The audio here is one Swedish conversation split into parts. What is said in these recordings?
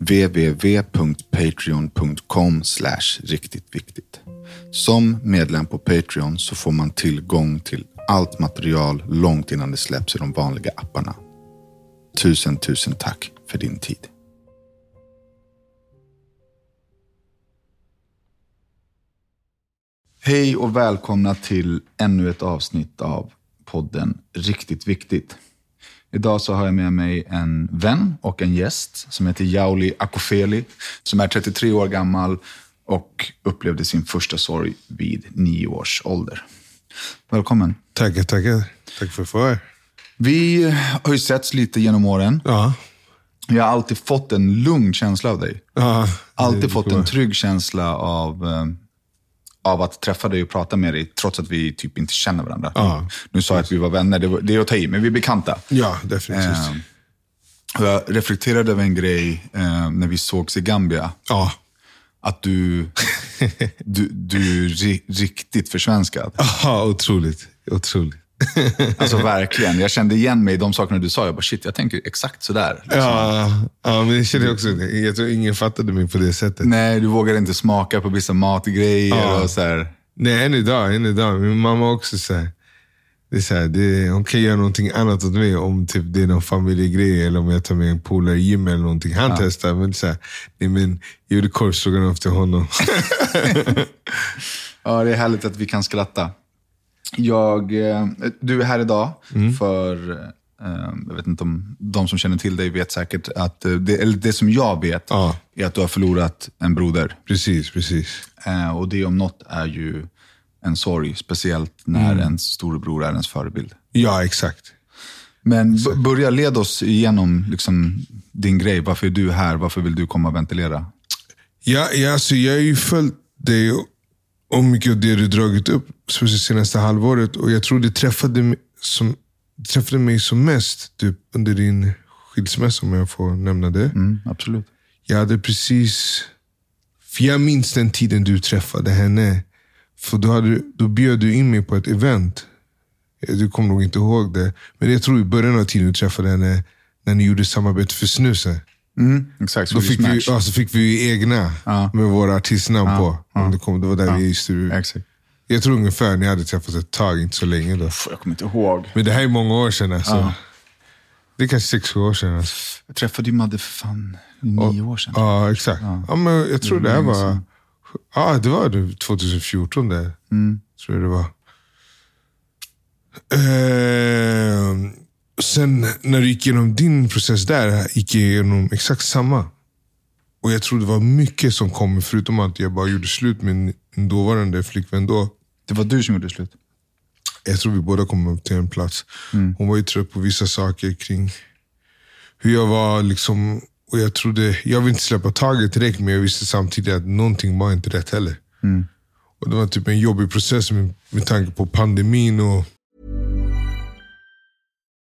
www.patreon.com riktigt viktigt. Som medlem på Patreon så får man tillgång till allt material långt innan det släpps i de vanliga apparna. Tusen, tusen tack för din tid. Hej och välkomna till ännu ett avsnitt av podden Riktigt Viktigt. Idag så har jag med mig en vän och en gäst som heter Jauli Akofeli, som är 33 år gammal och upplevde sin första sorg vid nio års ålder. Välkommen. Tackar, tackar. Tack för att få Vi har ju setts lite genom åren. Ja. Jag har alltid fått en lugn känsla av dig. ja. Alltid fått en trygg känsla av, eh, av att träffa dig och prata med dig, trots att vi typ inte känner varandra. Ja. Nu sa jag att vi var vänner, det, var, det är att ta i, men vi är bekanta. Ja, definitivt. Eh, jag reflekterade över en grej eh, när vi sågs i Gambia. Ja. Att du, du, du är ri, riktigt försvenskad. Ja, otroligt. Otroligt. Alltså verkligen. Jag kände igen mig i de sakerna du sa. Jag bara, shit, jag tänker exakt sådär. Liksom. Ja, ja, men det kände jag också. Jag tror ingen fattade mig på det sättet. Nej, du vågade inte smaka på vissa matgrejer Ja. och så här. Nej, än idag. Än idag. Min mamma också så här, det är så här, det, hon kan göra någonting annat åt mig om typ, det är någon familjegrej eller om jag tar med en polare i gym eller någonting. Han testar, men så här, nej men jag gjorde korvstroganoff till honom. Ja, det är härligt att vi kan skratta. Jag, eh, du är här idag Mm. för, eh, jag vet inte om de som känner till dig vet säkert att, eh, det, eller det som jag vet, Ja. är att du har förlorat en broder. precis, precis. Eh, och det om något är ju en sorg, speciellt när Mm. ens storebror är ens förebild. Ja, exakt. Men b- börja leda oss igenom liksom, din grej. Varför är du här? Varför vill du komma och ventilera? Ja, ja alltså, jag har ju följt dig och- och mycket av det du dragit upp speciellt senaste halvåret. Och jag tror det träffade mig som, träffade mig som mest typ, under din skilsmässa, om jag får nämna det. Mm, absolut. Jag hade precis... För jag minns den tiden du träffade henne. För då, hade, då bjöd du in mig på ett event. Du kommer nog inte ihåg det. Men jag tror i början av tiden du träffade henne, när ni gjorde samarbete för snusen. Mm, exakt, så Då det fick vi, ja, så fick vi ju egna Ja. med våra artistnamn på. Om det, kom, det var där vi gick ut. Exakt. Jag tror ungefär ni hade träffats ett tag, inte så länge då. Jag kommer inte ihåg. Men det här är många år sedan alltså. Ja. Det är kanske sex, sju år sedan. Alltså. Jag träffade ju Madde för fan nio år sedan. Ja, exakt. Ja. men jag tror det här var... Ja, det var det 2014 det. Mm. Tror jag det var. Eh, sen när du gick igenom din process där, gick jag igenom exakt samma. Och jag tror det var mycket som kom, förutom att jag bara gjorde slut med min dåvarande flickvän då. Det var du som gjorde slut. Jag tror vi båda kom upp till en plats. Hon var ju trött på vissa saker kring hur jag var. liksom och Jag trodde, jag vill inte släppa taget direkt, men jag visste samtidigt att någonting var inte rätt heller. Och Det var typ en jobbig process med, med tanke på pandemin. och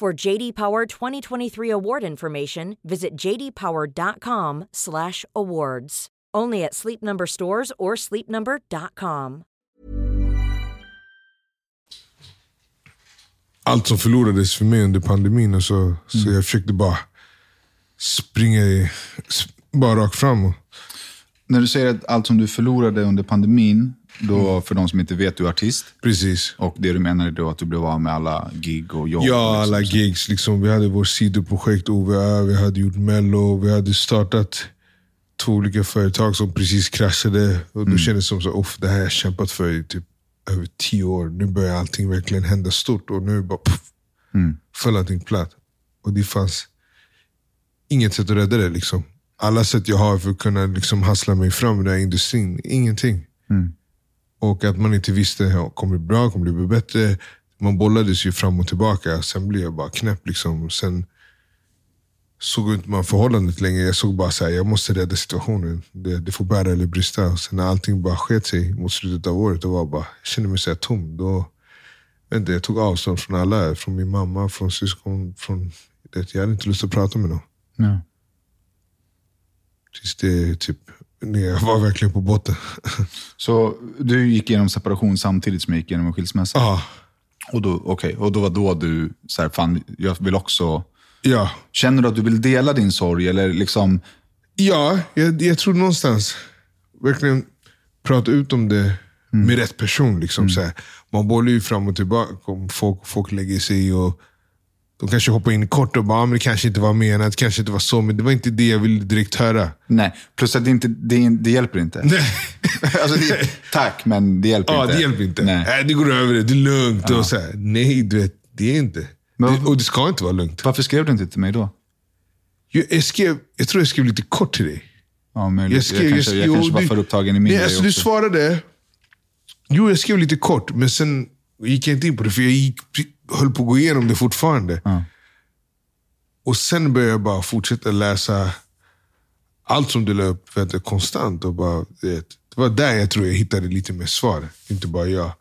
For JD Power 2023 award information, visit jdpower.com/awards. Only at Sleep Number stores or sleepnumber.com. allt som förlorades för mig under pandemin. Och så, så mm. jag försökte bara springa i, s- bara rakt fram. Och, När du säger att allt som du förlorade under pandemin, då för de som inte vet, du är artist. precis. Och det du menar är då att du blev av med alla gig och jobb? Ja, liksom. alla gigs. Liksom, vi hade vårt sidoprojekt OVA, vi hade gjort mello, vi hade startat två olika företag som precis kraschade. Och då kändes det som så, Off, det här har jag kämpat för i typ över tio år. Nu börjar allting verkligen hända stort och nu bara puff, föll allting platt. Och det fanns inget sätt att rädda det. Liksom. Alla sätt jag har för att kunna liksom hassla mig fram i den här industrin, ingenting. Och att man inte visste, kommer det bli bra, kommer det bli bättre? Man bollades ju fram och tillbaka. Sen blev jag bara knäpp. Liksom. Sen såg inte man förhållandet längre. Jag såg bara här, jag måste rädda situationen. Det, det får bära eller brista. Och sen när allting bara sket sig mot slutet av året, då var jag bara, jag kände mig så här tom. Då, inte, jag tog avstånd från alla. Från min mamma, från syskon. Från, jag hade inte lust att prata med någon. Ja. Tills det typ, när jag var verkligen på botten. Så du gick igenom separation samtidigt som jag gick igenom en skilsmässa? ah, Och, då, okay. och då var då du, så här, fan, jag vill också... ja, Känner du att du vill dela din sorg? Eller liksom, Ja, jag, jag tror någonstans verkligen prata ut om det med rätt person. Liksom, så här. Man bollar ju fram och tillbaka om folk, folk lägger sig i och de kanske hoppar in kort och bara, ah, men det kanske inte var menat, det kanske inte var så, men det var inte det jag ville direkt höra. nej. Plus att det, inte, det, det hjälper inte. Nej. alltså, det, tack, men det hjälper Ja, inte. det hjälper inte. Nej. Nej. det går över, det är lugnt. Och så här. Nej, du vet, det är inte. Men- det, och det ska inte vara lugnt. Varför skrev du inte till mig då? Jag, jag, skrev, jag tror jag skrev lite kort till dig. Ja, möjligt. Jag, skrev- kanske, jag, jo, kanske var du- för upptagen i min Nej, alltså, du också. svarade. Jo, jag skrev lite kort, men sen gick jag inte in på det, för jag gick, höll på att gå igenom det fortfarande. Ja. Och sen började jag bara fortsätta läsa allt som du la upp vet, konstant. Och bara, det var där jag tror jag hittade lite mer svar. Inte bara jag.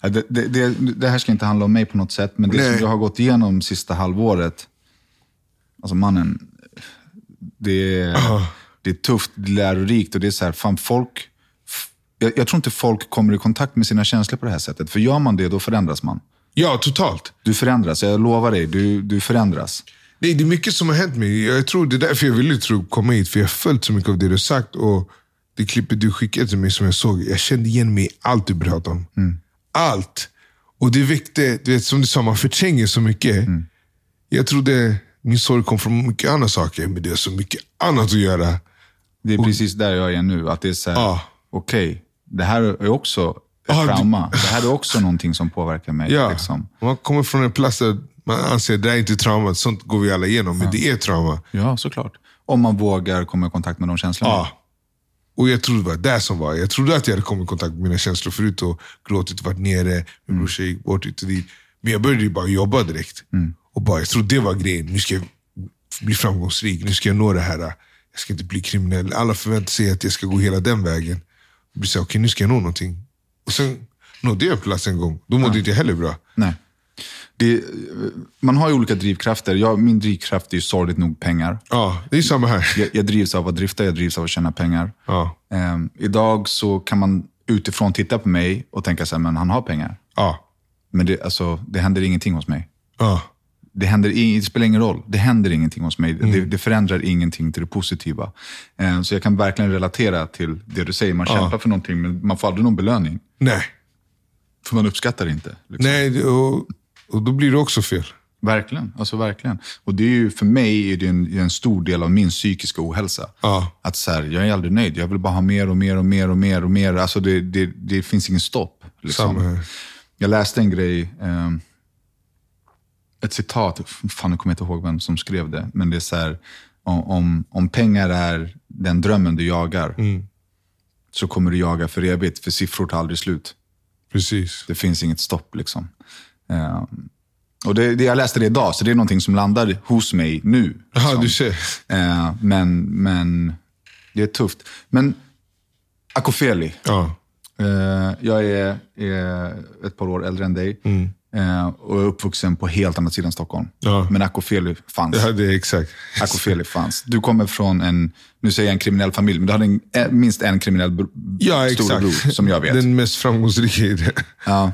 Ja, det, det, det, här ska inte handla om mig på något sätt, men det Nej. som jag har gått igenom sista halvåret. Alltså mannen, det är, det är tufft, det är lärorikt och det är så här, fan folk... Jag, jag tror inte folk kommer i kontakt med sina känslor på det här sättet. För gör man det, då förändras man. Ja, totalt. Du förändras, jag lovar dig. Du, du förändras. Nej, det är mycket som har hänt mig. Jag tror det är därför jag ville tro, komma hit. För jag har följt så mycket av det du har sagt. Och det klippet du skickade till mig som jag såg. Jag kände igen mig i allt du pratade om. Allt. Och det väckte, du vet, som du sa, man förtränger så mycket. Jag trodde min sorg kom från mycket andra saker. Men det är så mycket annat att göra. Det är precis där jag är nu. Att det är så här, Ja. okej, det här är också ett du- trauma. Det här är också någonting som påverkar mig. Ja, Liksom. Man kommer från en plats där man anser att det här är inte trauma. Sånt går vi alla igenom. Men det är trauma. Ja, såklart. Om man vågar komma i kontakt med de känslorna. Ja. Och jag trodde det var det som var. Jag trodde att jag hade kommit i kontakt med mina känslor förut och gråtit och varit nere. Min brorsa gick bort hit och dit. Men jag började ju bara jobba direkt. Och bara, jag trodde det var grejen. Nu ska jag bli framgångsrik. Nu ska jag nå det här. Jag ska inte bli kriminell. Alla förväntar sig att jag ska gå hela den vägen. Jag blir så här, okej nu ska jag nå någonting. Och sen nådde jag en plats en gång. Då mådde inte jag heller bra. Nej. Det, man har ju olika drivkrafter. Jag, min drivkraft är ju sorgligt nog pengar. Ja, det är samma här. Jag, jag drivs av att drifta, jag drivs av att tjäna pengar. Ja. Ehm, idag så kan man utifrån titta på mig och tänka så här, men han har pengar. Ja. Men det, alltså, det händer ingenting hos mig. Ja. Det, händer, det spelar ingen roll. Det händer ingenting hos mig. Det, det förändrar ingenting till det positiva. Ehm, så jag kan verkligen relatera till det du säger. Man kämpar för någonting, men man får aldrig någon belöning. Nej. För man uppskattar det inte. Liksom. Nej, och, och då blir det också fel. Verkligen. Alltså verkligen. Och det är ju, för mig är det en, en stor del av min psykiska ohälsa. Ja. Att så här, jag är aldrig nöjd. Jag vill bara ha mer och mer och mer och mer. och mer. Alltså det, det, det finns ingen stopp. Liksom. Samma. Jag läste en grej, ehm, ett citat, fan jag kommer inte ihåg vem som skrev det, men det är så här, om, om, pengar är den drömmen du jagar, så kommer du jaga för evigt, för siffror tar aldrig slut. Precis. Det finns inget stopp. liksom. Ehm, och det, det, jag läste det idag, så det är någonting som landar hos mig nu. Ja, liksom. du ser. Eh, men, men det är tufft. Men Akofeli, Ja. Eh, jag är, är ett par år äldre än dig eh, och är uppvuxen på helt andra sidan Stockholm. Ja. Men Akofeli fanns. ja, det är exakt. Akofeli fanns. Du kommer från en, nu säger jag en kriminell familj, men du hade en, eh, minst en kriminell Ja, storebror som jag vet. Den mest framgångsrika i det. Ja.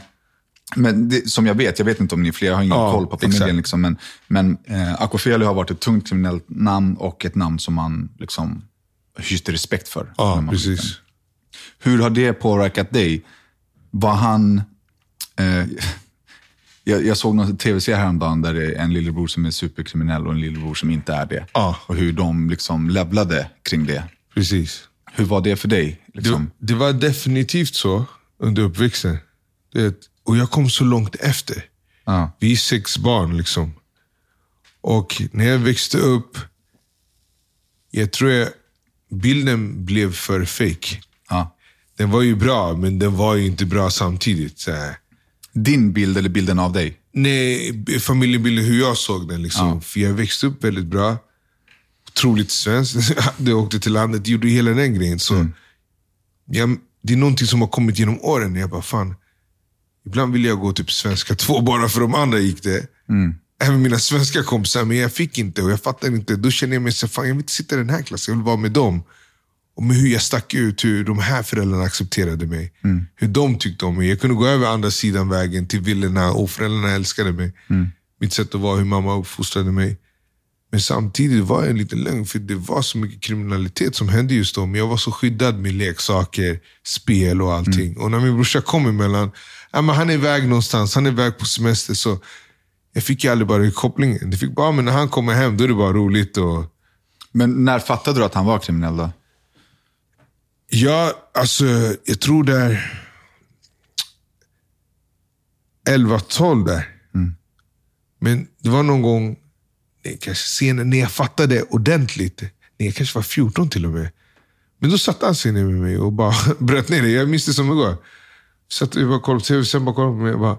Men det, som jag vet, jag vet inte om ni är fler, jag har ingen Ja, koll på familjen. Liksom, men men eh, Akofeli har varit ett tungt kriminellt namn och ett namn som man liksom, hyste respekt för. Ja, precis. Hur har det påverkat dig? Var han... Eh, jag, jag såg någon tv-serie häromdagen där det är en lillebror som är superkriminell och en lillebror som inte är det. Ja. Och hur de liksom levlade kring det. Precis. Hur var det för dig? Liksom? Det, det var definitivt så under uppväxten. Du vet, och jag kom så långt efter. Ja. Vi är sex barn liksom. Och när jag växte upp, jag tror jag, bilden blev för fake. Ja. Den var ju bra, men den var ju inte bra samtidigt. Så här. Din bild eller bilden av dig? Nej, familjebilden, hur jag såg den. Liksom. För jag växte upp väldigt bra. Otroligt svensk. Jag åkte till landet, gjorde hela den grejen. Så jag, det är någonting som har kommit genom åren. Jag bara, fan. Ibland vill jag gå typ svenska två bara för de andra gick det. Även mina svenska kompisar, men jag fick inte och jag fattar inte. Då känner jag mig så fan jag vill inte sitta i den här klassen, jag vill vara med dem. Med hur jag stack ut, hur de här föräldrarna accepterade mig. Hur de tyckte om mig. Jag kunde gå över andra sidan vägen till villorna och föräldrarna älskade mig. Mitt sätt att vara, hur mamma uppfostrade mig. Men samtidigt var jag en liten lögn, för det var så mycket kriminalitet som hände just då. Men jag var så skyddad med leksaker, spel och allting. Och när min brorsa kom emellan, ja, men han är iväg någonstans, han är iväg på semester. Så jag fick ju aldrig bara kopplingen. Det fick bara, men när han kommer hem, då är det bara roligt. Och, Men när fattade du att han var kriminell då? Ja, alltså jag tror där 11-12 där. Men det var någon gång, nej, kanske senare, när jag fattade ordentligt. Nej, jag kanske var 14 till och med. Men då satte han sig ner med mig och bara bröt ner det. Jag minns det som igår. Satt bara kollade på tv, sen bara kollade på mig och bara,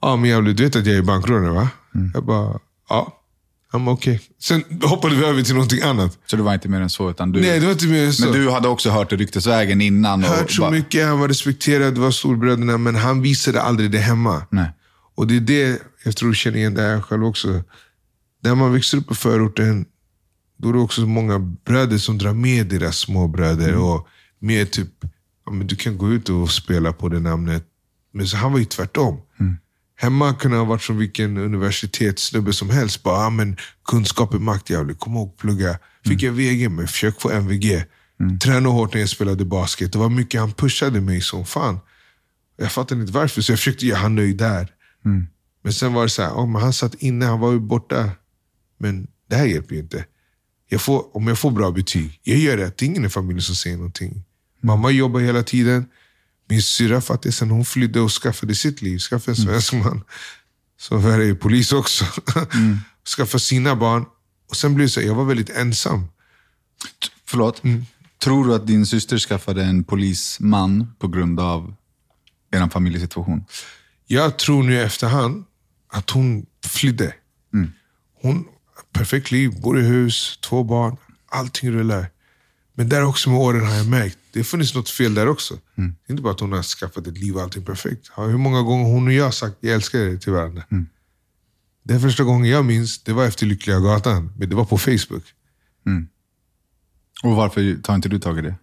ja men jävligt, du vet att jag är bankrånare va? Jag bara, ja. Bara okej. Sen hoppade vi över till någonting annat. Så det var inte mer än så? Utan du, Nej, det var inte mer än så. Men du hade också hört ryktesvägen innan? Hört så bara- mycket, han var respekterad, det var storbröderna, men han visade aldrig det hemma. Nej. Och det är det jag tror känner igen där själv också. När man växer upp i förorten, då är det också så många bröder som drar med deras småbröder. Och med typ, ja, men du kan gå ut och spela på det namnet. Men så han var ju tvärtom. Hemma kunde han ha varit som vilken universitetssnubbe som helst. Bara, ja, men kunskap är makt jävligt. Kom ihåg plugga. Fick jag VG, men försök få MVG. Träna hårt när jag spelade basket. Det var mycket han pushade mig som fan. Jag fattade inte varför, så jag försökte göra han nöjd där. Men sen var det så här, oh, men han satt inne, han var ju borta. Men det här hjälper ju inte. Jag får, om jag får bra betyg, jag gör det. Det är ingen i familjen som säger någonting. Mamma jobbar hela tiden. Min syrra fattade sen hon flydde och skaffade sitt liv. Skaffade en svensk man. Som är polis också. Skaffade sina barn. Och sen blev det så jag var väldigt ensam. Förlåt? Tror du att din syster skaffade en polisman på grund av er familjesituation? Jag tror nu i efterhand att hon flydde. Hon, perfekt liv, bor i hus, två barn, allting rullar. Men där också med åren har jag märkt, det har funnits något fel där också. Det är inte bara att hon har skaffat ett liv och allting perfekt. Hur många gånger hon och jag har sagt jag älskar dig till varandra. Den första gången jag minns, det var efter Lyckliga Gatan. Men det var på Facebook. Och varför tar inte du tag i det?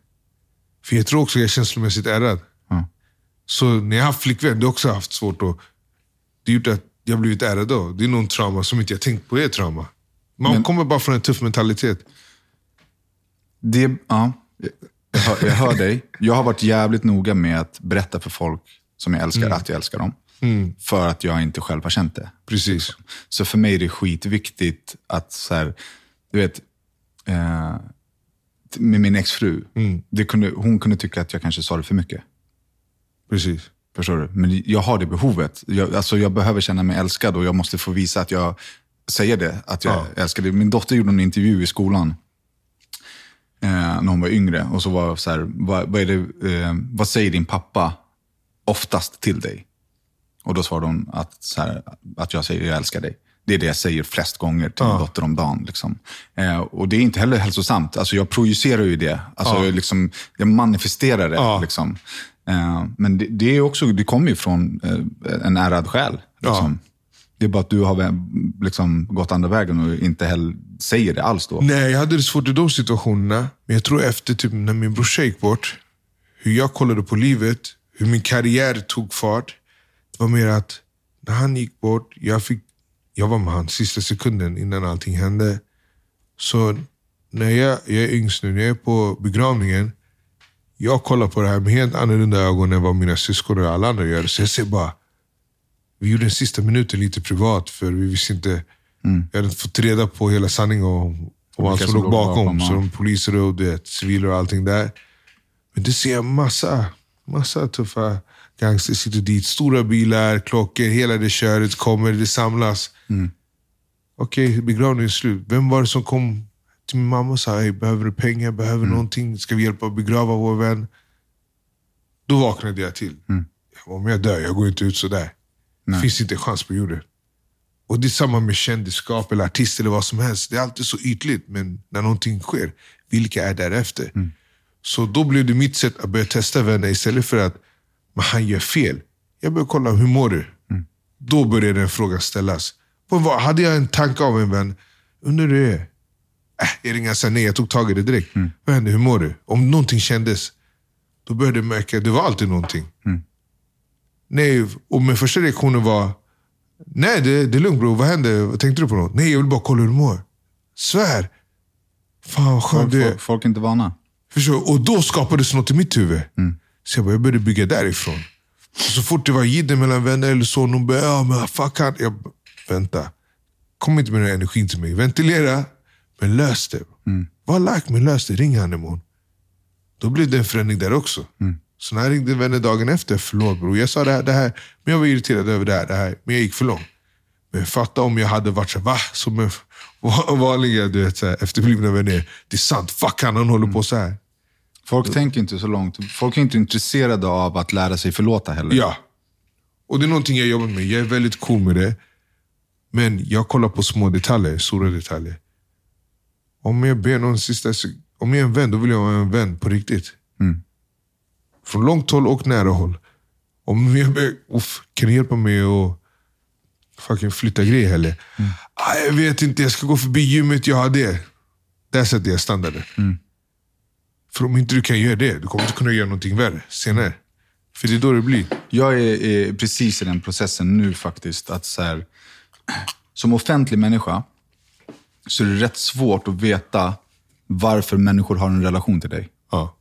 För jag tror också jag är känslomässigt ärrad. Ja. Så när jag har haft flickvän, det har också haft svårt att... Det har gjort att jag har blivit ärrad då. Det är någon trauma som inte jag tänkt på är trauma. Man Men- kommer bara från en tuff mentalitet. Det, ja, jag, hör, jag hör dig. Jag har varit jävligt noga med att berätta för folk som jag älskar att jag älskar dem. För att jag inte själv har känt det. Precis. Så för mig är det skitviktigt att, så här, du vet, eh, med min exfru, det kunde, hon kunde tycka att jag kanske sa det för mycket. Precis. Förstår du? Men jag har det behovet. Jag, alltså jag behöver känna mig älskad och jag måste få visa att jag säger det, att jag Ja. älskar det. Min dotter gjorde en intervju i skolan eh, när hon var yngre. Och så var så här, vad, vad, det, eh, vad säger din pappa oftast till dig? Och då svarade hon att, så här, att jag säger jag älskar dig. Det är det jag säger flest gånger till min dotter om dagen. Liksom. Eh, och det är inte heller hälsosamt. Alltså jag projicerar ju det. Alltså Ja. jag, liksom, jag manifesterar det. Ja. Liksom. Eh, men det, det, är också, det kommer ju från eh, en ärad själ. Liksom. Det är bara att du har liksom, gått andra vägen och inte heller säger det alls då. Nej, jag hade det svårt i de situationerna. Men jag tror efter typ när min brorsa gick bort, hur jag kollade på livet, hur min karriär tog fart. Det var mer att när han gick bort, jag, fick, jag var med han sista sekunden innan allting hände. Så när jag, jag är yngst nu, när jag är på begravningen, jag kollar på det här med helt annorlunda ögon än vad mina syskon och alla andra gör. Så jag ser bara, vi gjorde den sista minuten lite privat för vi visste inte, jag hade fått reda på hela sanningen om, om allt som låg bakom. bakom, Så de poliser och det, civila och allting där. Men det ser jag massa, Massa tuffa gangsters sitter dit. Stora bilar, klockor, hela det köret kommer, det samlas. Okej, okay, begravningen är slut. Vem var det som kom till min mamma och sa, hey, behöver du pengar, behöver mm. någonting? Ska vi hjälpa att begrava vår vän? Då vaknade jag till. Mm. Om jag dör, jag går inte ut sådär. Det finns inte en chans på jorden. Och det är samma med kändisskap eller artist eller vad som helst. Det är alltid så ytligt, men när någonting sker, vilka är därefter? Mm. Så då blev det mitt sätt att börja testa vänner istället för att men han gör fel. Jag började kolla, hur mår du? Mm. Då började den frågan ställas. Hade jag en tanke av en vän, undrar hur det är? Äh, jag ringde och nej, jag tog tag i det direkt. Mm. Vad hände, hur mår du? Om någonting kändes, då började jag märka att det var alltid någonting. Mm. Nej, och min första reaktion var, nej det, det är lugnt bror, vad hände? Tänkte du på något? Nej, jag vill bara kolla hur du mår. Svär. Fan vad skönt folk, folk, folk är inte vana. Förstår Och då skapades något i mitt huvud. Mm. Så jag, bara, jag började bygga därifrån. Och så fort det var jidder mellan vänner eller så, någon började, ja men fuck han. Jag vänta. Kom inte med den energin till mig. Ventilera, men lös det. Mm. Var lack, men lös det. Ring han imorgon. Då blev det en förändring där också. Mm. Så när jag ringde vänner dagen efter, förlåt bror, jag sa det här, det här, men jag var irriterad över det här, det här, men jag gick för långt. Men fatta om jag hade varit så va? Som en vanliga du vet, så här, efterblivna vänner. Det är sant, fuck han, han håller på så här. Folk mm. tänker inte så långt. Folk är inte intresserade av att lära sig förlåta heller. Ja. Och det är någonting jag jobbar med. Jag är väldigt cool med det. Men jag kollar på små detaljer, stora detaljer. Om jag ber någon sista... Om jag är en vän, då vill jag vara en vän på riktigt. Mm. Från långt håll och nära håll. Om jag ber, uff, kan du hjälpa mig att fucking flytta grejer eller? Mm. Ah, jag vet inte, jag ska gå förbi gymmet, jag har det. Där sätter jag standarden. Mm. För om inte du kan göra det, du kommer inte kunna göra någonting värre senare. För det är då det blir. Jag är, är precis i den processen nu faktiskt. Att så här, som offentlig människa så är det rätt svårt att veta varför människor har en relation till dig. Ja.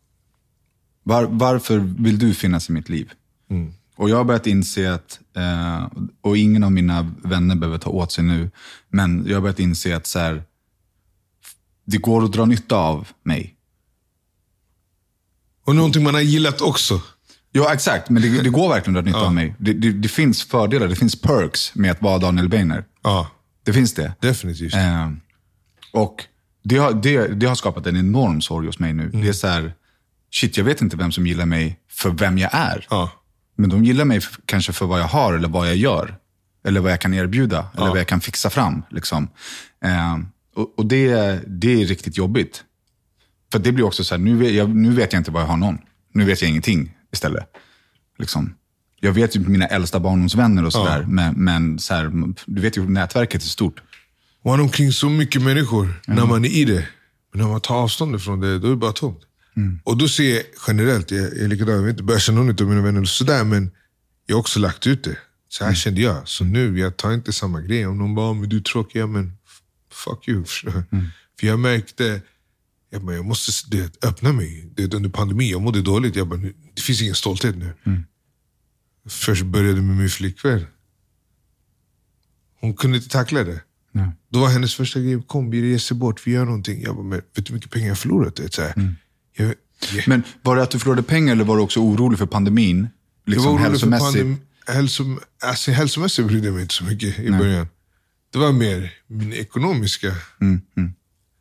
Var, varför vill du finnas i mitt liv? Mm. Och jag har börjat inse att, eh, och ingen av mina vänner behöver ta åt sig nu, men jag har börjat inse att så här, det går att dra nytta av mig. Och någonting man har gillat också. Ja, exakt. Men det, det går verkligen att dra nytta ja. av mig. Det, det, det, finns fördelar, det finns perks med att vara Daniel Beiner. Ja. Det finns det. Definitivt. Eh, och det har, det, det har skapat en enorm sorg hos mig nu. Mm. Det är så här, shit, jag vet inte vem som gillar mig för vem jag är. Ja. Men de gillar mig för, kanske för vad jag har eller vad jag gör. Eller vad jag kan erbjuda. Ja. Eller vad jag kan fixa fram. Liksom. Eh, och, och det, det är riktigt jobbigt. För det blir också så här, nu, jag, nu vet jag inte vad jag har någon. Nu vet jag ingenting istället. Liksom. Jag vet ju mina äldsta barndomsvänner och sådär, ja. men, men så här, du vet ju nätverket är stort. Man är omkring så mycket människor mm. när man är i det. Men när man tar avstånd ifrån det, då är det bara tomt. Mm. Och då ser jag generellt, jag, jag är likadan, jag vet inte, börjar känna någon av mina vänner sådär, men jag har också lagt ut det. Så här mm. kände jag. Så nu, jag tar inte samma grej. Om någon bara, men du är tråkig, ja, men fuck you. Mm. För jag märkte, jag, bara, jag måste det, öppna mig. Det, under pandemin, jag mådde dåligt. Jag bara, det finns ingen stolthet nu. Mm. Först började med min flickvän. Hon kunde inte tackla det. Nej. Då var hennes första grej, kom vi reser bort, vi gör någonting. Jag bara, men vet du hur mycket pengar jag förlorat? Det, så mm. Jag, jag, men var det att du förlorade pengar eller var du också orolig för pandemin? Liksom jag var orolig för pandemin. Hälsom, alltså, hälsomässigt brydde jag mig inte så mycket i Nej. början. Det var mer min ekonomiska. Mm, mm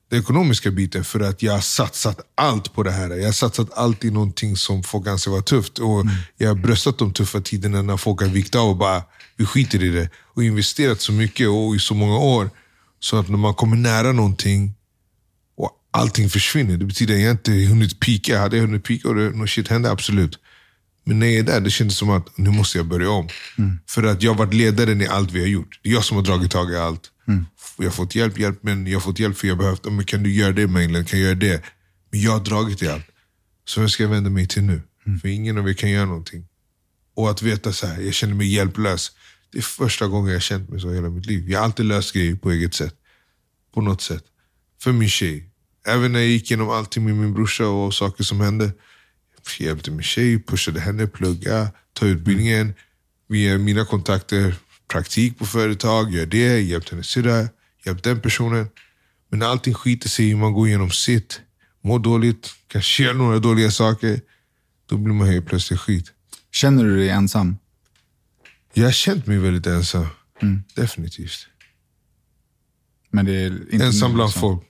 den ekonomiska biten för att jag har satsat allt på det här. Jag har satsat allt i någonting som folk anser vara tufft. Och mm. Jag har bröstat de tuffa tiderna när folk har vikt av och bara, vi skiter i det. Och investerat så mycket och i så många år. Så att när man kommer nära någonting allting försvinner, det betyder att jag inte hunnit pika. Hade jag hunnit pika och det, något shit hände, absolut. Men när jag är där, det kändes som att nu måste jag börja om. Mm. För att jag har varit ledaren i allt vi har gjort. Det är jag som har dragit tag i allt. Mm. Jag har fått hjälp, hjälp, men jag har fått hjälp för jag behövt, men kan du göra det Mainland? Kan jag göra det? Men jag har dragit i allt. Så vem ska jag vända mig till nu? Mm. För ingen av er kan göra någonting. Och att veta så här, jag känner mig hjälplös. Det är första gången jag känt mig så hela mitt liv. Jag har alltid löst grejer på eget sätt. På något sätt. För min tjej. Även när jag gick igenom allting med min brorsa och saker som hände. Jag hjälpte min tjej, pushade henne, plugga, ta utbildningen. Via mina kontakter praktik på företag, gör det, hjälpt hennes syrra, hjälpt den personen. Men när allting skiter sig man går igenom sitt, mår dåligt, kanske gör några dåliga saker. Då blir man helt plötsligt skit. Känner du dig ensam? Jag har känt mig väldigt ensam. Mm. Definitivt. Men det är inte Ensam bland folk.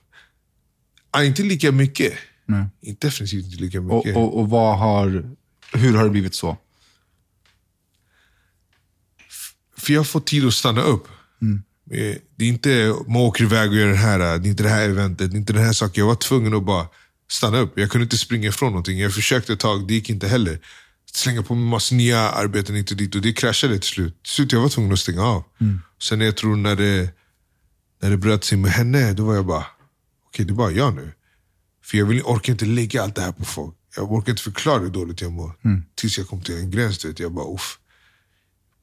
Ah, inte lika mycket. Nej. Definitivt inte lika Och, mycket. och, och vad har, hur har det blivit så? För jag får tid att stanna upp. Mm. Eh, Det är inte, man åker iväg och gör det här, det är inte det här eventet, det är inte den här saken. Jag var tvungen att bara stanna upp. Jag kunde inte springa ifrån någonting. Jag försökte ett tag, det gick inte heller. Slänga på mig massa nya arbeten hit och dit och det kraschade till slut. Till slut jag var tvungen att stänga av. Sen jag tror när det, när det bröt sig med henne, då var jag bara, okej det är bara jag nu. För jag vill, orkar inte lägga allt det här på folk. Jag orkar inte förklara hur dåligt jag mår. Tills jag kom till en gräns, vet, jag bara uff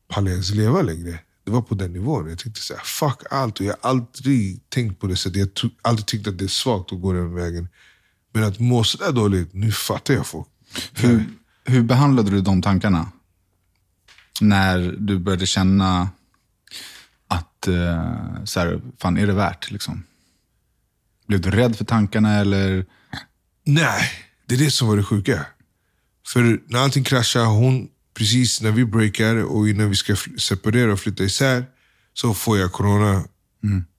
pallar jag ens leva längre? Det var på den nivån. Jag tänkte så här, fuck allt. Och jag har aldrig tänkt på det så Jag har aldrig tyckt att det är svagt att gå den vägen. Men att må sådär dåligt, nu fattar jag folk. Hur, hur behandlade du de tankarna? När du började känna att, eh, så här, fan är det värt? Liksom? Blev du rädd för tankarna eller? Nej, det är det som var det sjuka. För när allting kraschar, hon, precis när vi breakar och innan vi ska separera och flytta isär, så får jag corona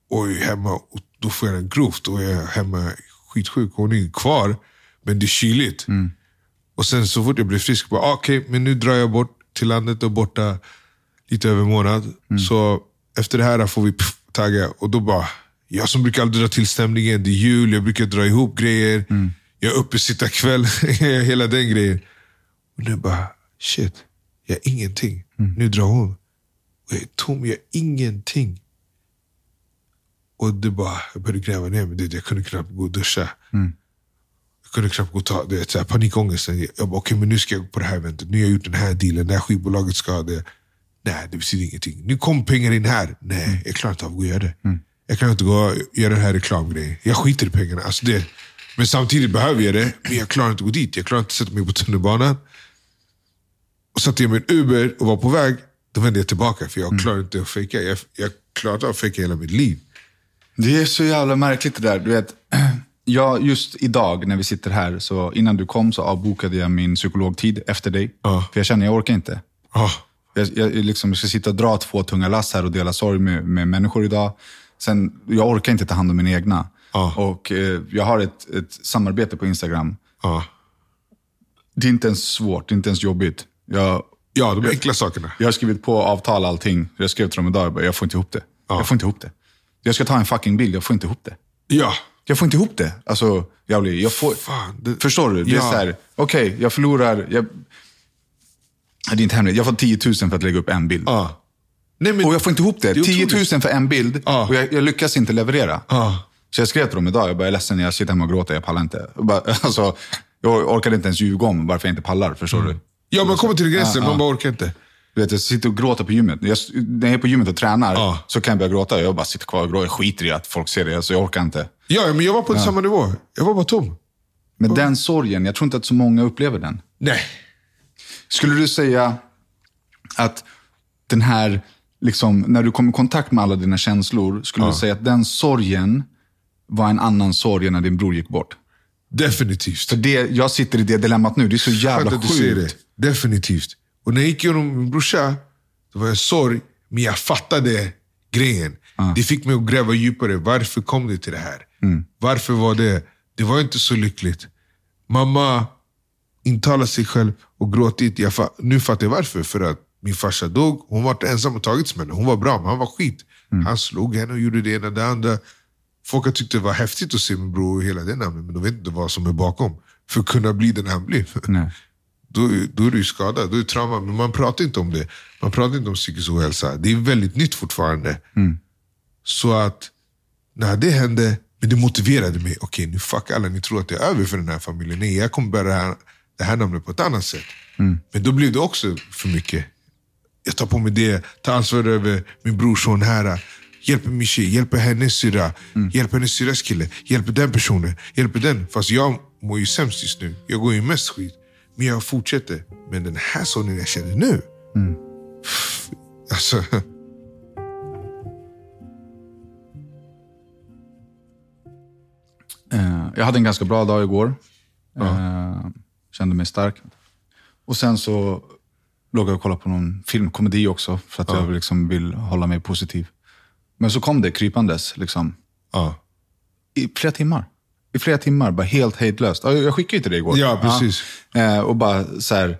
och är hemma. Och då får jag den grovt och jag är hemma skitsjuk. Hon är kvar, men det är kyligt. Och sen så fort jag blir frisk, bara, ah, okej, men nu drar jag bort till landet och borta lite över en månad. Så efter det här får vi pff, tagga. Och då bara, jag som brukar aldrig dra till stämningen, det är jul, jag brukar dra ihop grejer. Jag är uppe, sitta kväll, hela den grejen. Och nu bara, shit, jag har ingenting. Nu drar hon. Och jag är tom, jag har ingenting. Och det bara, jag började gräva ner mig. Det, jag kunde knappt gå och duscha. Jag kunde knappt gå och ta det, är så här, panikångesten. Jag bara, okej men nu ska jag gå på det här eventet. Nu har jag gjort den här dealen. Det här skivbolaget ska ha det. Nej, det betyder ingenting. Nu kom pengar in här. Nej, jag klarar inte av att gå och göra det. Jag kan inte gå och göra den här reklamgrejen. Jag skiter i pengarna. Alltså det, men samtidigt behöver jag det. Men jag klarar inte att gå dit. Jag klarar inte att sätta mig på tunnelbanan. Och satte jag mig i en Uber och var på väg. Då vände jag tillbaka. För jag klarar inte att fejka. Jag, jag klarar inte att fejka hela mitt liv. Det är så jävla märkligt det där. Du vet, jag, just idag när vi sitter här, så innan du kom så avbokade jag min psykologtid efter dig. Ja. För jag känner, jag orkar inte. Ah, Jag, jag, liksom, ska sitta och dra två tunga lass här och dela sorg med, med människor idag. Sen, jag orkar inte ta hand om mina egna. Ja. Och eh, jag har ett, ett samarbete på Instagram. ah. Det är inte ens svårt, det är inte ens jobbigt. Jag, Ja, de enkla sakerna. jag har skrivit på avtal allting. Jag skrev till dem idag, jag, bara, jag får inte ihop det. Jag får inte ihop det. Jag ska ta en fucking bild, jag får inte ihop det. Ja. Jag får inte ihop det. Alltså, jag blir, jag får, Fan, det- förstår du? Det är Ja. så här, okej, jag förlorar... Jag, det är inte hemligt. Jag får 10 000 för att lägga upp en bild. Ah. Nej, men, Och jag får inte ihop det. Det är 10 otroligt. 000 för en bild Ja. och jag, jag lyckas inte leverera. Ah. Så jag skrev till dem idag, jag bara, jag är ledsen, jag sitter hemma och gråter, jag pallar inte. Jag, bara, alltså, jag orkade inte ens ljuga om varför jag inte pallar, förstår du? Ja, man kommer till gränsen, man bara orkar inte. Du vet, jag sitter och gråter på gymmet. Jag, när jag är på gymmet och tränar Ja. så kan jag börja gråta. Jag bara sitter kvar och gråter. Jag skiter i att folk ser det, alltså, jag orkar inte. Ja, men jag var på samma nivå. Jag var bara tom. Men den sorgen, jag tror inte att så många upplever den. Nej. Skulle du säga att den här, liksom, när du kom i kontakt med alla dina känslor, skulle du säga att den sorgen var en annan sorg än när din bror gick bort? Definitivt. För det, jag sitter i det dilemmat nu, det är så jävla att du säger sjukt. det. Definitivt. Och när jag gick igenom min brorsa, då var jag sorg, men jag fattade grejen. Det fick mig att gräva djupare. Varför kom det till det här? Varför var det? Det var inte så lyckligt. Mamma intalade sig själv och gråtit. Jag fa- nu fattar jag varför. För att min farsa dog. Hon var ensam och tagits med henne. Hon var bra, men han var skit. Han slog henne och gjorde det ena och det andra. Folk har tyckt det var häftigt att se min bror och hela det namnet, men de vet inte vad som är bakom. För att kunna bli den han. Nej. Då, då är du skadad, då är det trauma. Men man pratar inte om det. Man pratar inte om psykisk ohälsa. Det är väldigt nytt fortfarande. Så att när det hände, men det motiverade mig. Okej, nu fuck alla, ni tror att det är över för den här familjen. Nej, jag kommer bära det här, det här namnet på ett annat sätt. Men då blev det också för mycket. Jag tar på mig det, tar ansvar över min brorson här. Hjälper min tjej, hjälper hennes syrra, hjälper hennes syrras kille, hjälper den personen, hjälper den. Fast jag mår ju sämst just nu. Jag går ju mest skit. Men jag fortsätter. Men den här sonen jag känner nu. pff, Alltså, Eh, jag hade en ganska bra dag igår. Eh, kände mig stark. Och sen så låg jag och kollade på någon filmkomedi också, för att jag liksom vill hålla mig positiv. Men så kom det krypandes, liksom, Ja. i flera timmar. I flera timmar, bara helt hejdlöst. Ja, Jag skickade ju till dig igår. Ja, precis. Ja. Eh, och bara så här,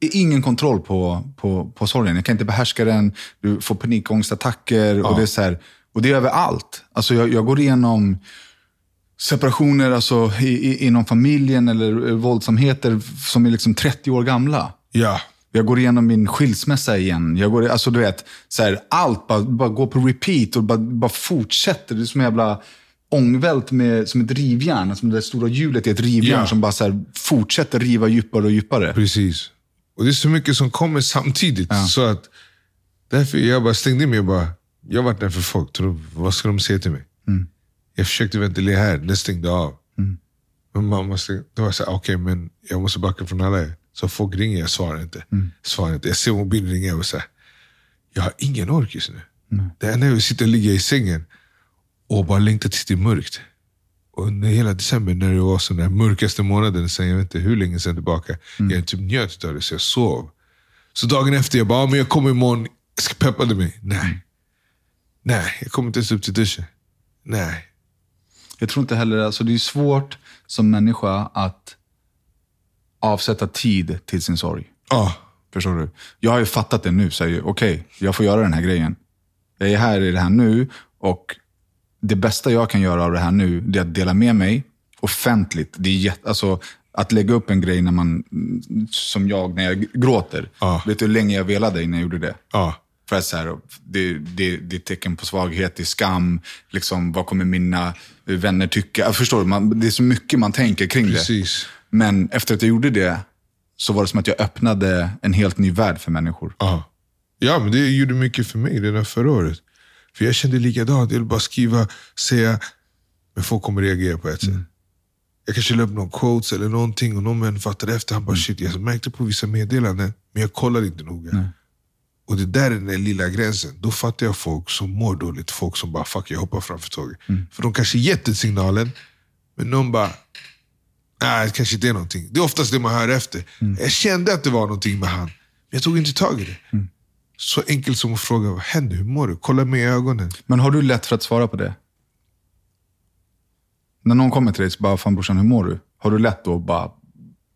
ingen kontroll på, på, på sorgen. Jag kan inte behärska den, du får panikångestattacker. Och det är så här, och det är överallt. Alltså jag, jag går igenom separationer alltså, i, i, inom familjen eller eh, våldsamheter som är liksom 30 år gamla. Ja. Jag går igenom min skilsmässa igen. Jag går, alltså du vet, så här, allt bara, bara går på repeat och bara, bara fortsätter. Det är som en jävla ångvält med, som ett rivjärn. Alltså det där stora hjulet är ett rivjärn Ja. som bara så här, fortsätter riva djupare och djupare. Precis. Och det är så mycket som kommer samtidigt. Så att Därför jag bara stängde mig. Jag, bara, jag varit där för folk. Tror, vad ska de säga till mig? Jag försökte ventilera här, det stängde av. Men mamma stängde, då var jag såhär, okej men jag måste backa från alla. er. Så folk ringer, jag svarar inte. Svarar inte. Jag ser mobilen ringa och säger, jag har ingen ork just nu. Det enda jag sitta och ligga i sängen och bara längta tills det är mörkt. Och under hela december när det var så den mörkaste månaden sen jag vet inte hur länge sedan tillbaka. Jag typ njöt av det så jag sov. Så dagen efter jag bara, ja, men jag kommer imorgon, jag ska peppa dig mig. Nej. Nej, jag kommer inte ens upp till duschen. Nej. Jag tror inte heller, alltså det är svårt som människa att avsätta tid till sin sorg. Ja, Förstår du? Jag har ju fattat det nu. Okej, jag får göra den här grejen. Jag är här i det här nu och det bästa jag kan göra av det här nu, är att dela med mig offentligt. Det är jätte, alltså, att lägga upp en grej när man, som jag, när jag gråter. Ja. Vet du hur länge jag velade innan jag gjorde det? ja. För att så här, det, det, det är tecken på svaghet, det är skam. Liksom, vad kommer mina vänner tycka? Jag förstår du? Man, det är så mycket man tänker kring det. Men efter att jag gjorde det så var det som att jag öppnade en helt ny värld för människor. Ja. ja, men det gjorde mycket för mig redan förra året. För jag kände likadant. Jag ville bara skriva, säga, men folk kommer reagera på ett sätt. Jag kanske la upp någon quotes eller någonting och någon vän fattade efter. Han bara, shit, jag märkte på vissa meddelanden, men jag kollade inte noga. Och det där är den lilla gränsen. Då fattar jag folk som mår dåligt. Folk som bara, fuck jag hoppar framför tåget. För de kanske gett den signalen, men någon bara, nej det kanske inte är någonting. Det är oftast det man hör efter. Jag kände att det var någonting med han, men jag tog inte tag i det. Så enkelt som att fråga, vad händer? Hur mår du? Kolla mig i ögonen. Men har du lätt för att svara på det? När någon kommer till dig och bara, fan brorsan hur mår du? Har du lätt då att bara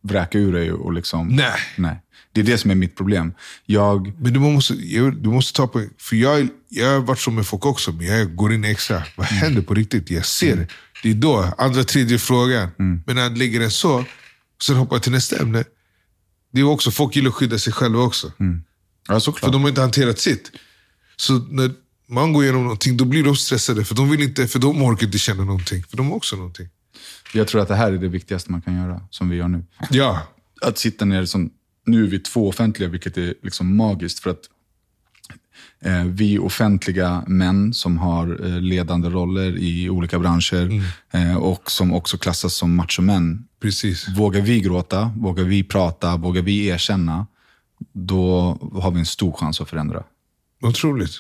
vräka ur dig och liksom... Nej. Nej. Det är det som är mitt problem. Jag... Men du måste, du måste ta på... För jag, jag har varit så med folk också, men jag går in extra. Vad händer på riktigt? Jag ser det. Det är då, andra, tredje frågan. Men när jag lägger den så, och sen hoppar jag till nästa ämne. Det är också, folk gillar att skydda sig själva också. Ja, såklart. För de har inte hanterat sitt. Så när man går igenom någonting, då blir de stressade. För de vill inte, för de orkar inte känna någonting. För de har också någonting. Jag tror att det här är det viktigaste man kan göra, som vi gör nu. Ja, Att sitta ner som, nu är vi två offentliga, vilket är liksom magiskt. För att vi offentliga män som har eh, ledande roller i olika branscher eh, och som också klassas som machomän. precis. Vågar vi gråta, vågar vi prata, vågar vi erkänna, då har vi en stor chans att förändra. Otroligt.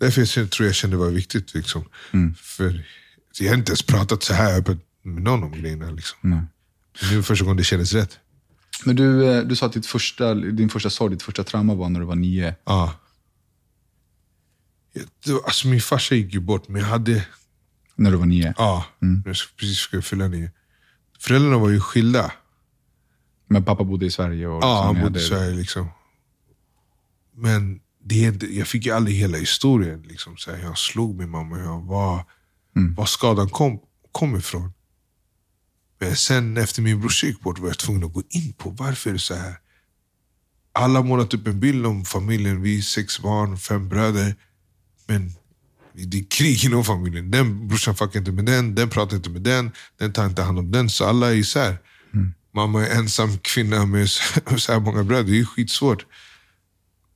Därför jag tror jag kände det var viktigt. Liksom. För jag har inte ens pratat så här öppet med någon om grejerna. Liksom. Men Nu är första gången det kändes rätt. Men du, eh, du sa att ditt första, din första sorg, ditt första trauma var när du var nio. Ja. Det var- Alltså, min farsa gick ju bort, men jag hade... När du var nio. Ja, jag skulle precis skulle fylla nio. Föräldrarna var ju skilda. Men pappa bodde i Sverige. Och Ja, liksom, han bodde i Sverige. Liksom. Men det jag fick ju aldrig hela historien. Liksom, så här, jag slog min mamma, jag var, var skadan kom, kom ifrån. Men sen efter min brorsa gick bort var jag tvungen att gå in på varför är det så här. Alla målat upp en bild om familjen. Vi är sex barn, fem bröder. Men det är krig inom familjen. Den brorsan fuckar inte med den, den pratar inte med den, den tar inte hand om den. Så alla är isär. Mamma är ensam kvinna med så här många bröder. Det är skitsvårt.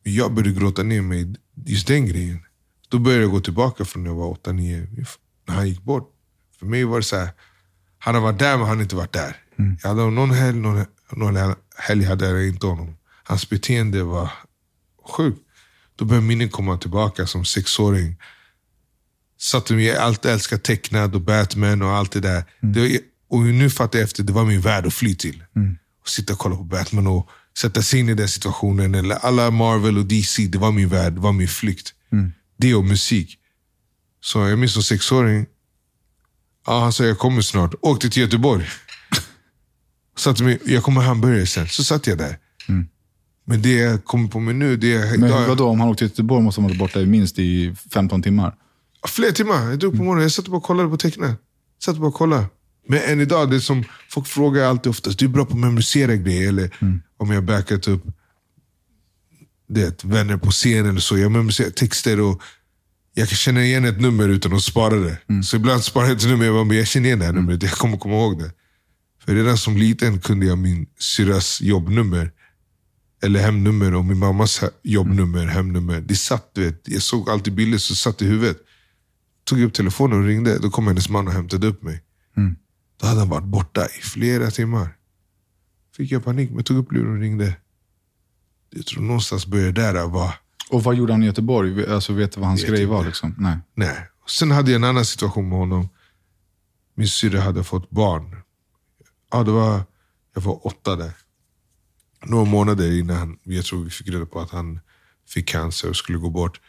Jag började gråta ner mig just den grejen. Då började jag gå tillbaka från när jag var åtta, nio. När han gick bort. För mig var det så här. Han har varit där men han har inte varit där. Jag hade någon helg, någon, någon helg hade jag inte honom. Hans beteende var sjukt. Då började minnen komma tillbaka som sexåring. Satte mig, jag alltid älskat tecknad och Batman och allt det där. Det, och nu fattar jag efter, det var min värld att fly till. sitta och kolla på Batman och sätta sig in i den situationen. Eller alla Marvel och DC, det var min värld, det var min flykt. Det och musik. Så jag minns som sexåring, ja, han sa jag kommer snart. Åkte till Göteborg. Satte mig, jag kommer hamburgare sen. Så satt jag där. Men det jag kommer på mig nu, det är... Men vadå, om han åkte till Göteborg måste han vara borta i minst i 15 timmar. Flera timmar. Jag drog på morgonen. Jag satt bara och kollade på tecknen. Satt bara och kollade. Men än idag, det som folk frågar alltid oftast, du är bra på att memorisera grejer. Eller om jag backat upp det, vänner på scen eller så. Jag memoriserar texter och jag kan känna igen ett nummer utan att spara det. Så ibland sparar jag ett nummer och jag bara, men jag känner igen det här numret. Jag kommer komma ihåg det. För redan som liten kunde jag min syrras jobbnummer. Eller hemnummer och min mammas jobbnummer, hemnummer. Det satt, du vet. Jag såg alltid bilder som satt i huvudet. Tog upp telefonen och ringde. Då kom hennes man och hämtade upp mig. Då hade han varit borta i flera timmar. Fick jag panik, men tog upp luren och ringde. Jag tror någonstans började där. Var, Och vad gjorde han i Göteborg? Alltså, vet du vad hans grej var? Liksom? Nej. nej. Sen hade jag en annan situation med honom. Min syrra hade fått barn. Ja, det var, jag var åtta där. Några månader innan jag tror vi fick reda på att han fick cancer och skulle gå bort.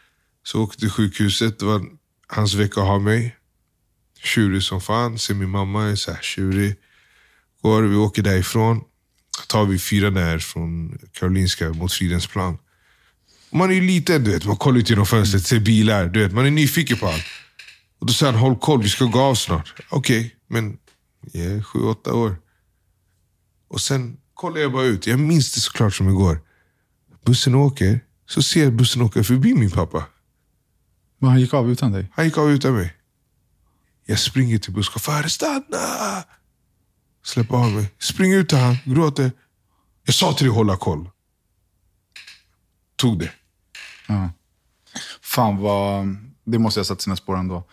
Så åkte till sjukhuset. Det var hans vecka att ha mig. Tjurig som fan. Ser min mamma är så här tjurig. Går, vi åker därifrån. Tar vi fyra där från Karolinska mot Fridhemsplan. Man är ju liten, du vet. Man kollar ut genom fönstret, ser bilar. Du vet, man är nyfiken på allt. Och då säger han, håll koll, vi ska gå av snart. Okej, men jag är sju, åtta år. Och sen kollar jag bara ut. Jag minns det såklart som igår. Bussen åker, så ser jag bussen åka förbi min pappa. Men han gick av utan dig? Han gick av utan mig. Jag springer till busschauffören. Stanna! Släpp av mig. Springer ut till han, gråter. Jag sa till dig hålla koll. Tog det. Ja. Fan vad... Det måste jag ha satt sina spår ändå.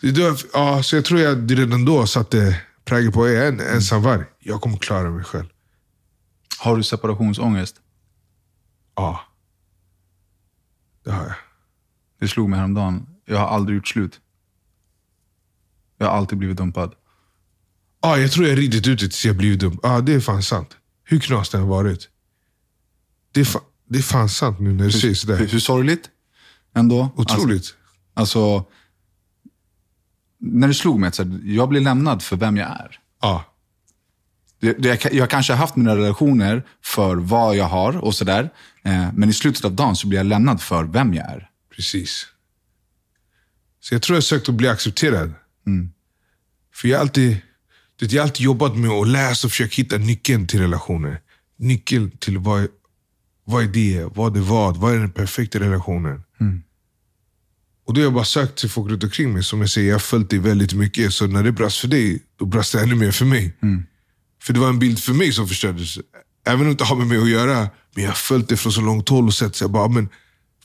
Det Ja, så jag tror jag redan då satte prägel på en ensam varg. Jag kommer klara mig själv. Har du separationsångest? Ja. Det har jag. Det slog mig häromdagen. Jag har aldrig gjort slut. Jag har alltid blivit dumpad. Ja, jag tror jag ridit ut det tills jag blivit dum. Ja, det är fan sant. Hur knas det än varit. Det är, fa- det är fan sant nu när du säger Hur, sådär. hur sorgligt ändå. Otroligt. Alltså, alltså, när det slog mig att jag blir lämnad för vem jag är. Ja. Jag, kanske har haft mina relationer för vad jag har och sådär. Eh, men i slutet av dagen så blir jag lämnad för vem jag är. Precis. Så jag tror jag sökt att bli accepterad. För jag har alltid, det, jag har alltid jobbat med att läsa och försöka hitta nyckeln till relationer. Nyckeln till vad, vad är det, vad är vad, vad är den perfekta relationen. Och då har jag bara sökt till folk runt omkring mig. Som jag säger, jag har följt dig väldigt mycket. Så när det brast för dig, då brast det ännu mer för mig. För det var en bild för mig som förstördes. Även om det inte har med mig att göra. Men jag har följt det från så långt håll och sett så jag bara, men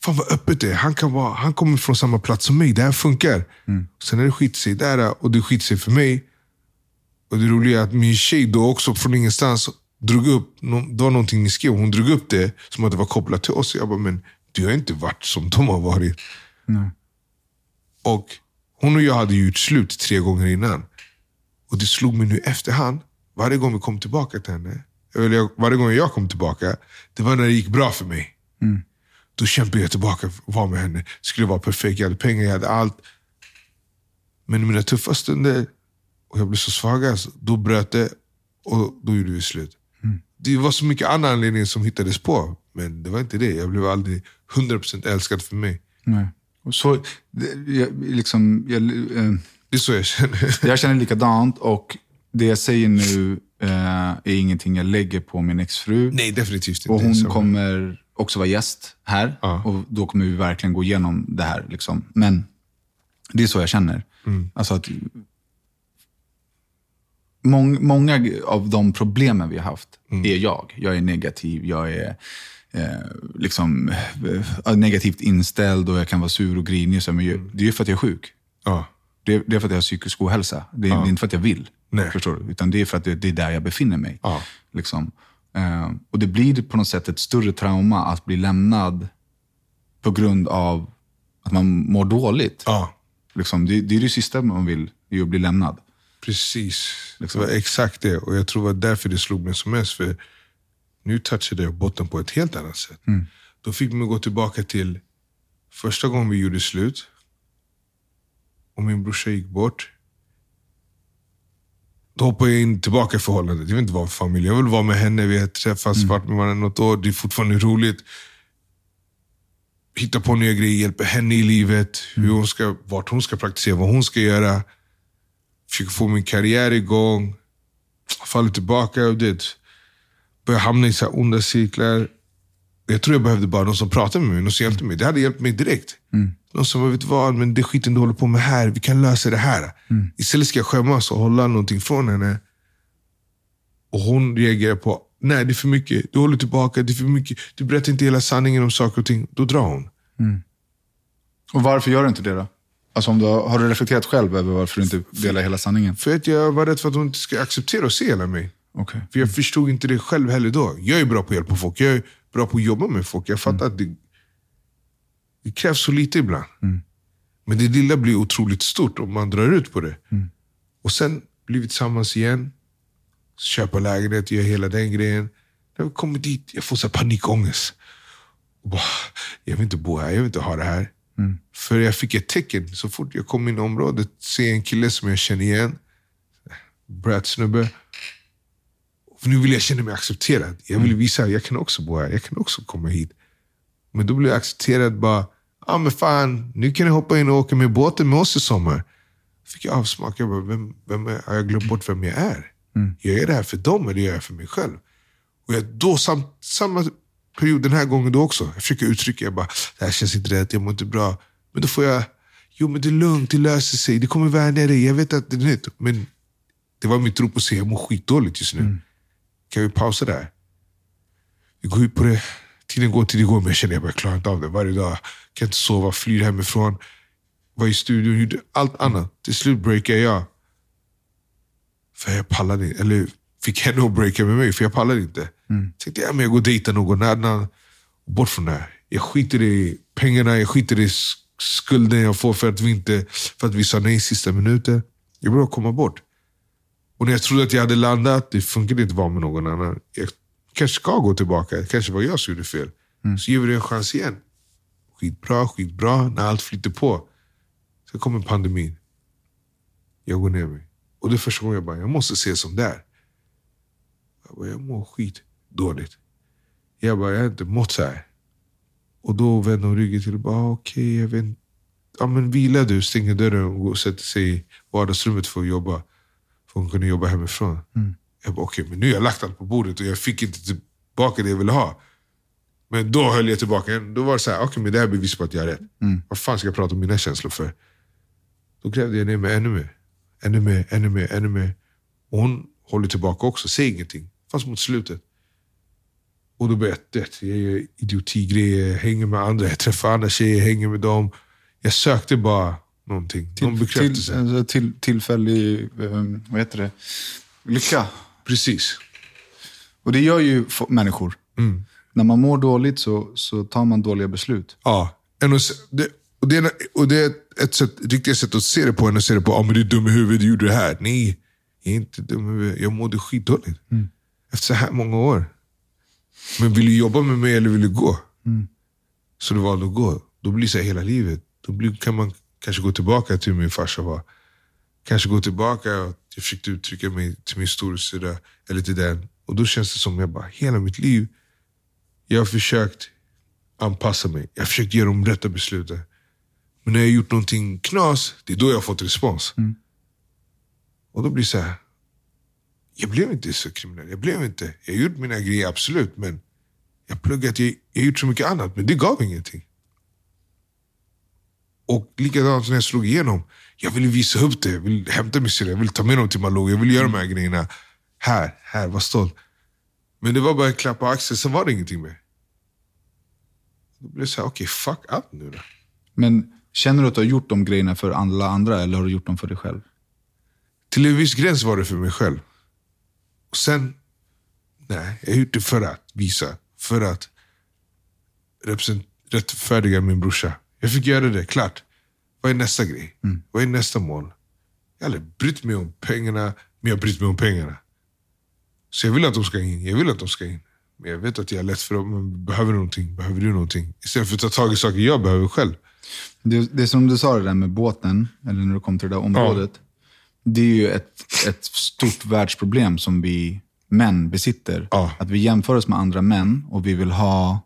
fan vad öppet det är. Han, kan vara, han kommer från samma plats som mig. Det här funkar. Sen när det skiter sig där och det skiter sig för mig. Och det roliga är att min tjej då också från ingenstans drog upp, det var någonting ni skrev, hon drog upp det som att det var kopplat till oss. Jag bara, men du har inte varit som de har varit. Och hon och jag hade gjort slut tre gånger innan. Och det slog mig nu efterhand, varje gång vi kom tillbaka till henne, eller varje gång jag kom tillbaka, det var när det gick bra för mig. Då kämpade jag tillbaka och var med henne. Skulle vara perfekt, jag hade pengar, jag hade allt. Men i mina tuffa stunder, och jag blev så svag, alltså, då bröt det och då gjorde vi slut. Det var så mycket andra anledningar som hittades på, men det var inte det. Jag blev aldrig 100% älskad för mig. Nej. Och Så, det, jag, liksom, jag, eh, Det är så jag känner. jag känner likadant och det jag säger nu eh, är ingenting jag lägger på min exfru. Nej, definitivt inte. Och hon Så- kommer också vara gäst här. Ja. Och då kommer vi verkligen gå igenom det här. Liksom. Men det är så jag känner. Mm. Alltså att mång, många av de problemen vi har haft Mm. är jag. Jag är negativ, jag är eh, liksom, eh, negativt inställd och jag kan vara sur och grinig. Så, men Mm. det är för att jag är sjuk. Ja. Det är, det är för att jag har psykisk ohälsa. Det är, det är inte för att jag vill. Nej. Förstår du? Utan det är för att det, det är där jag befinner mig. Ja. Liksom. Eh, och det blir på något sätt ett större trauma att bli lämnad på grund av att man mår dåligt. ja, Liksom, det, det är det sista man vill, är att bli lämnad. precis. Liksom. Det var exakt det. Och jag tror det var därför det slog mig som mest. För nu touchade jag botten på ett helt annat sätt. Då fick man gå tillbaka till första gången vi gjorde slut. Och min brorsa gick bort. Då hoppade jag in tillbaka i förhållandet. Jag vill inte vara med familj. Jag vill vara med henne. Vi har träffats, varit med varandra något år. Det är fortfarande roligt. Hitta på nya grejer, hjälpa henne i livet. Hur hon ska, vart hon ska praktisera, vad hon ska göra. Försöka få min karriär igång. Faller tillbaka. Börjar hamna i så onda cirklar. Jag tror jag behövde bara någon som pratade med mig, någon som hjälpte mig. Det hade hjälpt mig direkt. Någon som, vet du vad, men det skiten du håller på med här, vi kan lösa det här. Istället ska jag skämmas och hålla någonting från henne. Och hon reagerar på, nej det är för mycket, du håller tillbaka, det är för mycket, du berättar inte hela sanningen om saker och ting. Då drar hon. Och varför gör du inte det då? Alltså om du har, har du reflekterat själv över varför du inte delar hela sanningen? För att jag var rädd för att hon inte ska acceptera och se hela mig. Okej. För jag förstod inte det själv heller då. Jag är bra på att hjälpa folk, jag är bra på att jobba med folk. Jag fattar att det, det krävs så lite ibland. Men det lilla blir otroligt stort om man drar ut på det. Och sen blir vi tillsammans igen. Köpa lägenhet, göra hela den grejen. När vi kommer dit, jag får så panikångest. Och bara, jag vill inte bo här, jag vill inte ha det här. För jag fick ett tecken. Så fort jag kom in i området, ser en kille som jag känner igen. Brat-snubbe. För nu vill jag känna mig accepterad. Jag vill visa att jag kan också bo här. Jag kan också komma hit. Men då blir jag accepterad bara. Ja ah, men fan, nu kan jag hoppa in och åka med båten med oss i sommar. Fick jag avsmak. Jag bara, vem, vem är, har jag glömt bort vem jag är? Jag är det här för dem eller gör jag för mig själv? Och jag, då, sam, samma period den här gången då också. Jag försöker uttrycka, jag bara, det här känns inte rätt, jag mår inte bra. Men då får jag, jo men det är lugnt, det löser sig, det kommer vänja dig. Jag vet att det är nytt. Men det var mitt rop att säga, jag mår skitdåligt just nu. Kan vi pausa där? Vi går ut på det. Tiden går, tiden går, men jag känner att jag klarar inte av det varje dag. Kan inte sova, flyr hemifrån. Var i studion, gjorde allt annat. Till slut breakade jag. För jag pallade inte. Eller fick henne att breaka med mig, för jag pallade inte. Mm. Tänkte ja, men jag går och dejtar någon annan. Bort från det här. Jag skiter i pengarna, jag skiter i sk- skulden jag får för att vi, inte, för att vi sa nej i sista minuten. Jag bara komma bort. Och när jag trodde att jag hade landat, det funkade inte att vara med någon annan. Jag kanske ska gå tillbaka, kanske var jag som gjorde fel. Så ger vi det en chans igen. Skitbra, skitbra, när allt flyter på. Så kommer pandemin. Jag går ner mig. Och det är första gången jag bara, jag måste se som det är. Jag, bara, jag mår skit dåligt. Jag bara, jag har inte mått så här. Och då vänder hon ryggen till och bara, ah, okej, jag vet inte. Ja men vila du, stänger dörren och går och sätter sig i vardagsrummet för att jobba. Hon kunde jobba hemifrån. Jag bara, okej, men nu har jag lagt allt på bordet och jag fick inte tillbaka det jag ville ha. Men då höll jag tillbaka. Då var det så här, okej, men det här är bevis på att jag har rätt. Vad fan ska jag prata om mina känslor för? Då grävde jag ner mig ännu mer. Ännu mer, ännu mer, ännu mer. Och hon håller tillbaka också, säger ingenting. Fast mot slutet. Och då började jag, jag gör idiotigrejer, hänger med andra, jag träffar andra tjejer, hänger med dem. Jag sökte bara någonting, någon Till, bekräftelse. till, alltså, till, tillfällig, um, vad heter det? Lycka. Precis. Och det gör ju människor. När man mår dåligt så, så tar man dåliga beslut. Ja. Det, och, det är, och det är ett sätt, riktigt sätt att se det på, än att se det på, ah, men du är dum i huvudet, du gjorde det här. Nej, jag är inte dum i huvudet. Jag mådde skitdåligt. Efter så här många år. Men vill du jobba med mig eller vill du gå? Så du valde att gå. Då blir det så här hela livet. Då blir, kan man kanske gå tillbaka till min farsa var. Kanske gå tillbaka och jag försökte uttrycka mig till min storasyrra eller till den. Och då känns det som jag bara, hela mitt liv, jag har försökt anpassa mig. Jag har försökt ge de rätta besluten. Men när jag har gjort någonting knas, det är då jag har fått respons. Och då blir det så här. Jag blev inte så kriminell. Jag blev inte. Jag har gjort mina grejer, absolut. Men jag har pluggat, jag, jag har gjort så mycket annat. Men det gav ingenting. Och likadant när jag slog igenom. Jag ville visa upp det. Jag ville hämta mig jag ville ta med dem till Malou. Jag ville göra de här grejerna. Här, här, var stolt. Men det var bara en klapp på axeln, sen var det ingenting mer. Då blev det så här, okej, fuck allt nu då. Men känner du att du har gjort de grejerna för alla andra eller har du gjort dem för dig själv? Till en viss gräns var det för mig själv. Och sen, nej, jag har gjort det för att visa. För att represent- rättfärdiga min brorsa. Jag fick göra det, klart. Vad är nästa grej? Vad är nästa mål? Jag har aldrig brytt mig om pengarna, men jag har brytt mig om pengarna. Så jag vill att de ska in, jag vill att de ska in. Men jag vet att jag är lätt för dem. Behöver du någonting? Behöver du någonting? Istället för att ta tag i saker jag behöver själv. Det, det är som du sa det där med båten, eller när du kom till det där området. Det är ju ett, ett stort världsproblem som vi män besitter. Ja. Att vi jämför oss med andra män och vi vill ha...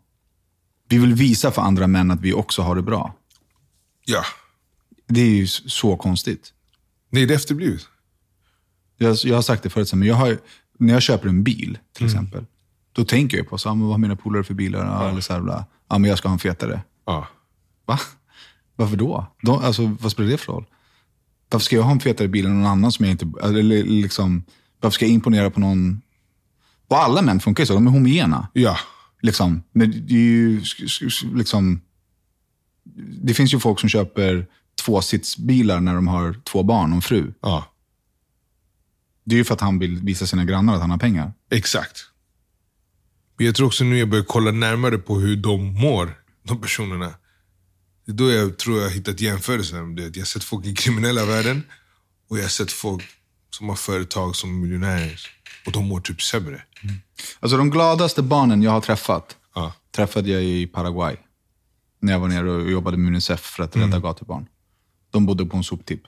Vi vill visa för andra män att vi också har det bra. Ja. Det är ju så konstigt. Nej, det är efterblivet. Jag, jag har sagt det förut, men jag har, när jag köper en bil till Mm. exempel, då tänker jag på så, ah, vad har mina polare för bilar. Ja. Eller så här, bla. Men jag ska ha en fetare. Ja. Va? Varför då? De, alltså, vad spelar det för roll? Varför ska jag ha en fetare bil än någon annan som jag inte... Eller liksom, varför ska jag imponera på någon... Och alla män funkar ju så, de är homogena. Ja. Liksom. Men det är ju liksom... Det finns ju folk som köper tvåsitsbilar när de har två barn och en fru. Ja. Det är ju för att han vill visa sina grannar att han har pengar. Exakt. Men jag tror också nu jag börjar kolla närmare på hur de mår, de personerna. Det är då jag tror jag har hittat jämförelsen. Jag har sett folk i kriminella världen och jag har sett folk som har företag som är miljonärer. Och de mår typ sämre. Alltså de gladaste barnen jag har träffat, Ja. träffade jag i Paraguay. När jag var nere och jobbade med Unicef för att rädda gatubarn. De bodde på en soptipp.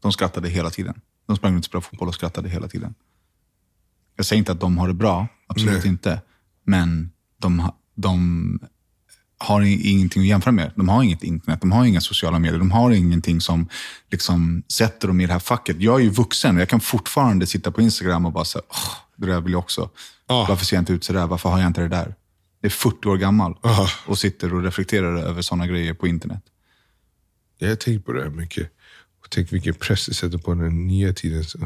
De skrattade hela tiden. De sprang runt och spelade fotboll och skrattade hela tiden. Jag säger inte att de har det bra, absolut Nej. inte. Men de, de har ingenting att jämföra med. De har inget internet, de har inga sociala medier, de har ingenting som liksom sätter dem i det här facket. Jag är ju vuxen och jag kan fortfarande sitta på Instagram och bara säga, "Åh, det där vill jag också. Ja. Varför ser jag inte ut sådär? Varför har jag inte det där? Det är 40 år gammal Ja. och sitter och reflekterar över sådana grejer på internet. Jag har tänkt på det här mycket. Och tänk vilken press det sätter på den nya tidens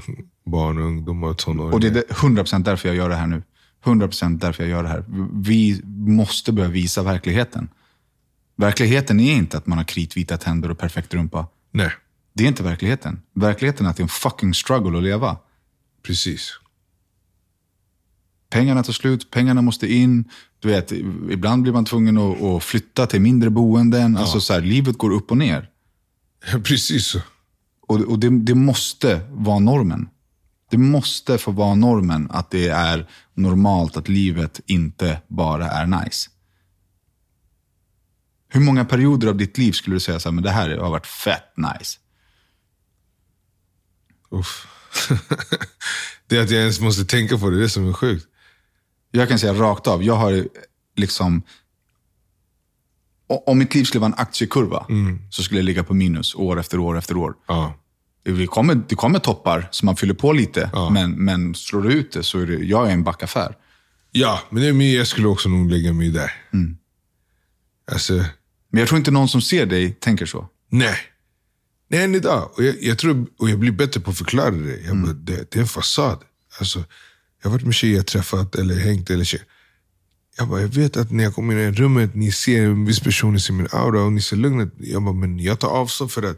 barn och ungdomar och tonåringar. Och det är det- 100% därför jag gör det här nu. 100% därför jag gör det här. Vi måste börja visa verkligheten. Verkligheten är inte att man har kritvita tänder och perfekt rumpa. Nej, Det är inte verkligheten. Verkligheten är att det är en fucking struggle att leva. precis. Pengarna tar slut, pengarna måste in. Du vet, ibland blir man tvungen att, att flytta till mindre boenden. Alltså så här, livet går upp och ner. Precis så. Och, och det, det måste vara normen. Det måste få vara normen att det är normalt att livet inte bara är nice. Hur många perioder av ditt liv skulle du säga så här, men det här har varit fett nice? Uff. det att jag ens måste tänka på det, det är som är sjukt. Jag kan säga rakt av, jag har liksom... Om mitt liv skulle vara en aktiekurva så skulle jag ligga på minus år efter år efter år. Ja. Det kommer, det kommer toppar som man fyller på lite, Ja. men, men slår du ut det så är det, jag är en backaffär. ja, men det är mer, jag skulle också nog lägga mig där. Alltså, Men jag tror inte någon som ser dig tänker så. nej. Nej, än idag. Och jag, jag, tror, och jag blir bättre på att förklara det. Jag bara, det, det är en fasad. Alltså, jag har varit med tjejer jag träffat eller hängt. Eller tjejer. Jag, bara, jag vet att när jag kommer in i rummet, ni ser en viss person, ni ser min aura och ni ser lugnet. Jag bara, men jag tar avstånd för att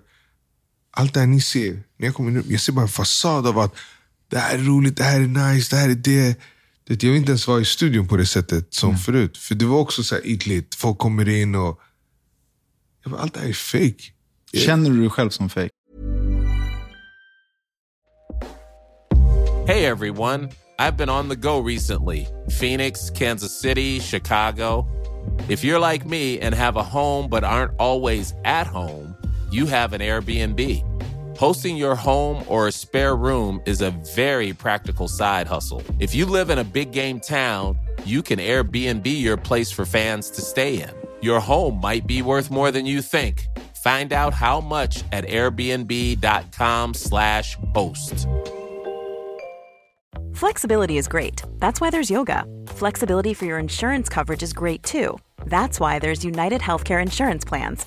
allt det här ni ser, när jag kommer in jag ser bara en fasad av att det här är roligt, det här är nice, det här är det. det jag vill inte ens vara i studion på det sättet som förut. För det var också så här ytligt, folk kommer in och... Jag bara, allt det här är fake. Känner du dig själv som fake? Hey everyone, I've been on the go recently Phoenix, Kansas City, Chicago. If you're like me and have a home but aren't always at home, you have an Airbnb. Hosting your home or a spare room is a very practical side hustle. If you live in a big game town, you can Airbnb your place for fans to stay in. Your home might be worth more than you think. Find out how much at airbnb.com/slash host. Flexibility is great. That's why there's yoga. Flexibility for your insurance coverage is great too. That's why there's United Healthcare Insurance Plans.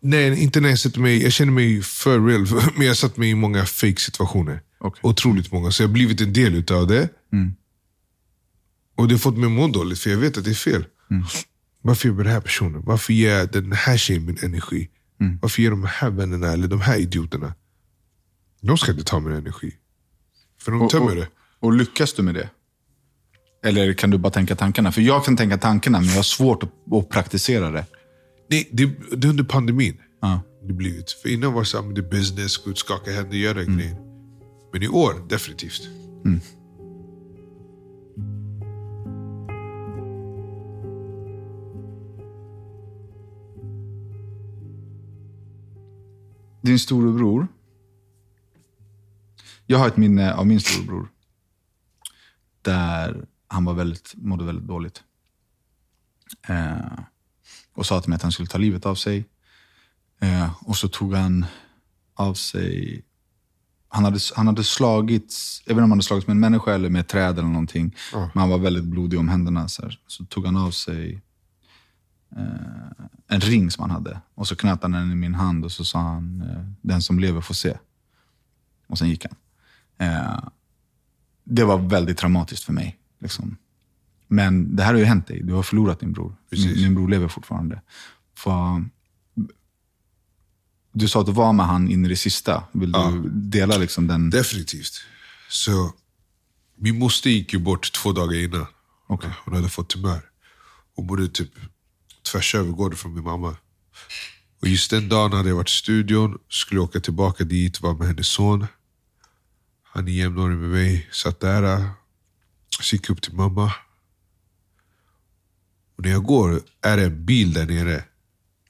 Nej, inte när jag sätter mig... Jag känner mig för real. Men jag har satt mig i många fake situationer. Okej. Otroligt många. Så jag har blivit en del utav det. Och det har fått mig att må dåligt, för jag vet att det är fel. Varför gör jag den här personen? Varför ger jag den här tjejen min energi? Varför ger de här vännerna eller de här idioterna? De ska inte ta min energi. För de Och, tömmer och, det. och lyckas du med det? Eller kan du bara tänka tankarna? För jag kan tänka tankarna, men jag har svårt att, att praktisera det. Nej, det, det är under pandemin. Ja. Det blivit. För innan var det så här, det business, gå ut, skaka händer, göra den grejen. Men i år, definitivt. Din storebror. Jag har ett minne av min storebror. Där han var väldigt, mådde väldigt dåligt. Eh, och sa till mig att han skulle ta livet av sig. Eh, och så tog han av sig... Han hade, han hade slagits, jag vet inte om han hade slagits med en människa eller med ett träd eller någonting. Men han var väldigt blodig om händerna. Så, här. så tog han av sig eh, en ring som han hade. Och så knöt han den i min hand och så sa han, eh, den som lever får se. Och sen gick han. Eh, det var väldigt traumatiskt för mig. Liksom. Men det här har ju hänt dig. Du har förlorat din bror. Min, min bror lever fortfarande. För, du sa att du var med han in i det sista. Vill du dela liksom den? Definitivt. Så min moster gick ju bort två dagar innan. Okej. Hon hade fått tumör. Hon bodde typ tvärs över gården från min mamma. Och just den dagen hade jag varit i studion, skulle åka tillbaka dit, vara med hennes son. Han är jämnårig med mig, satt där. Så gick upp till mamma. Och när jag går är det en bil där nere.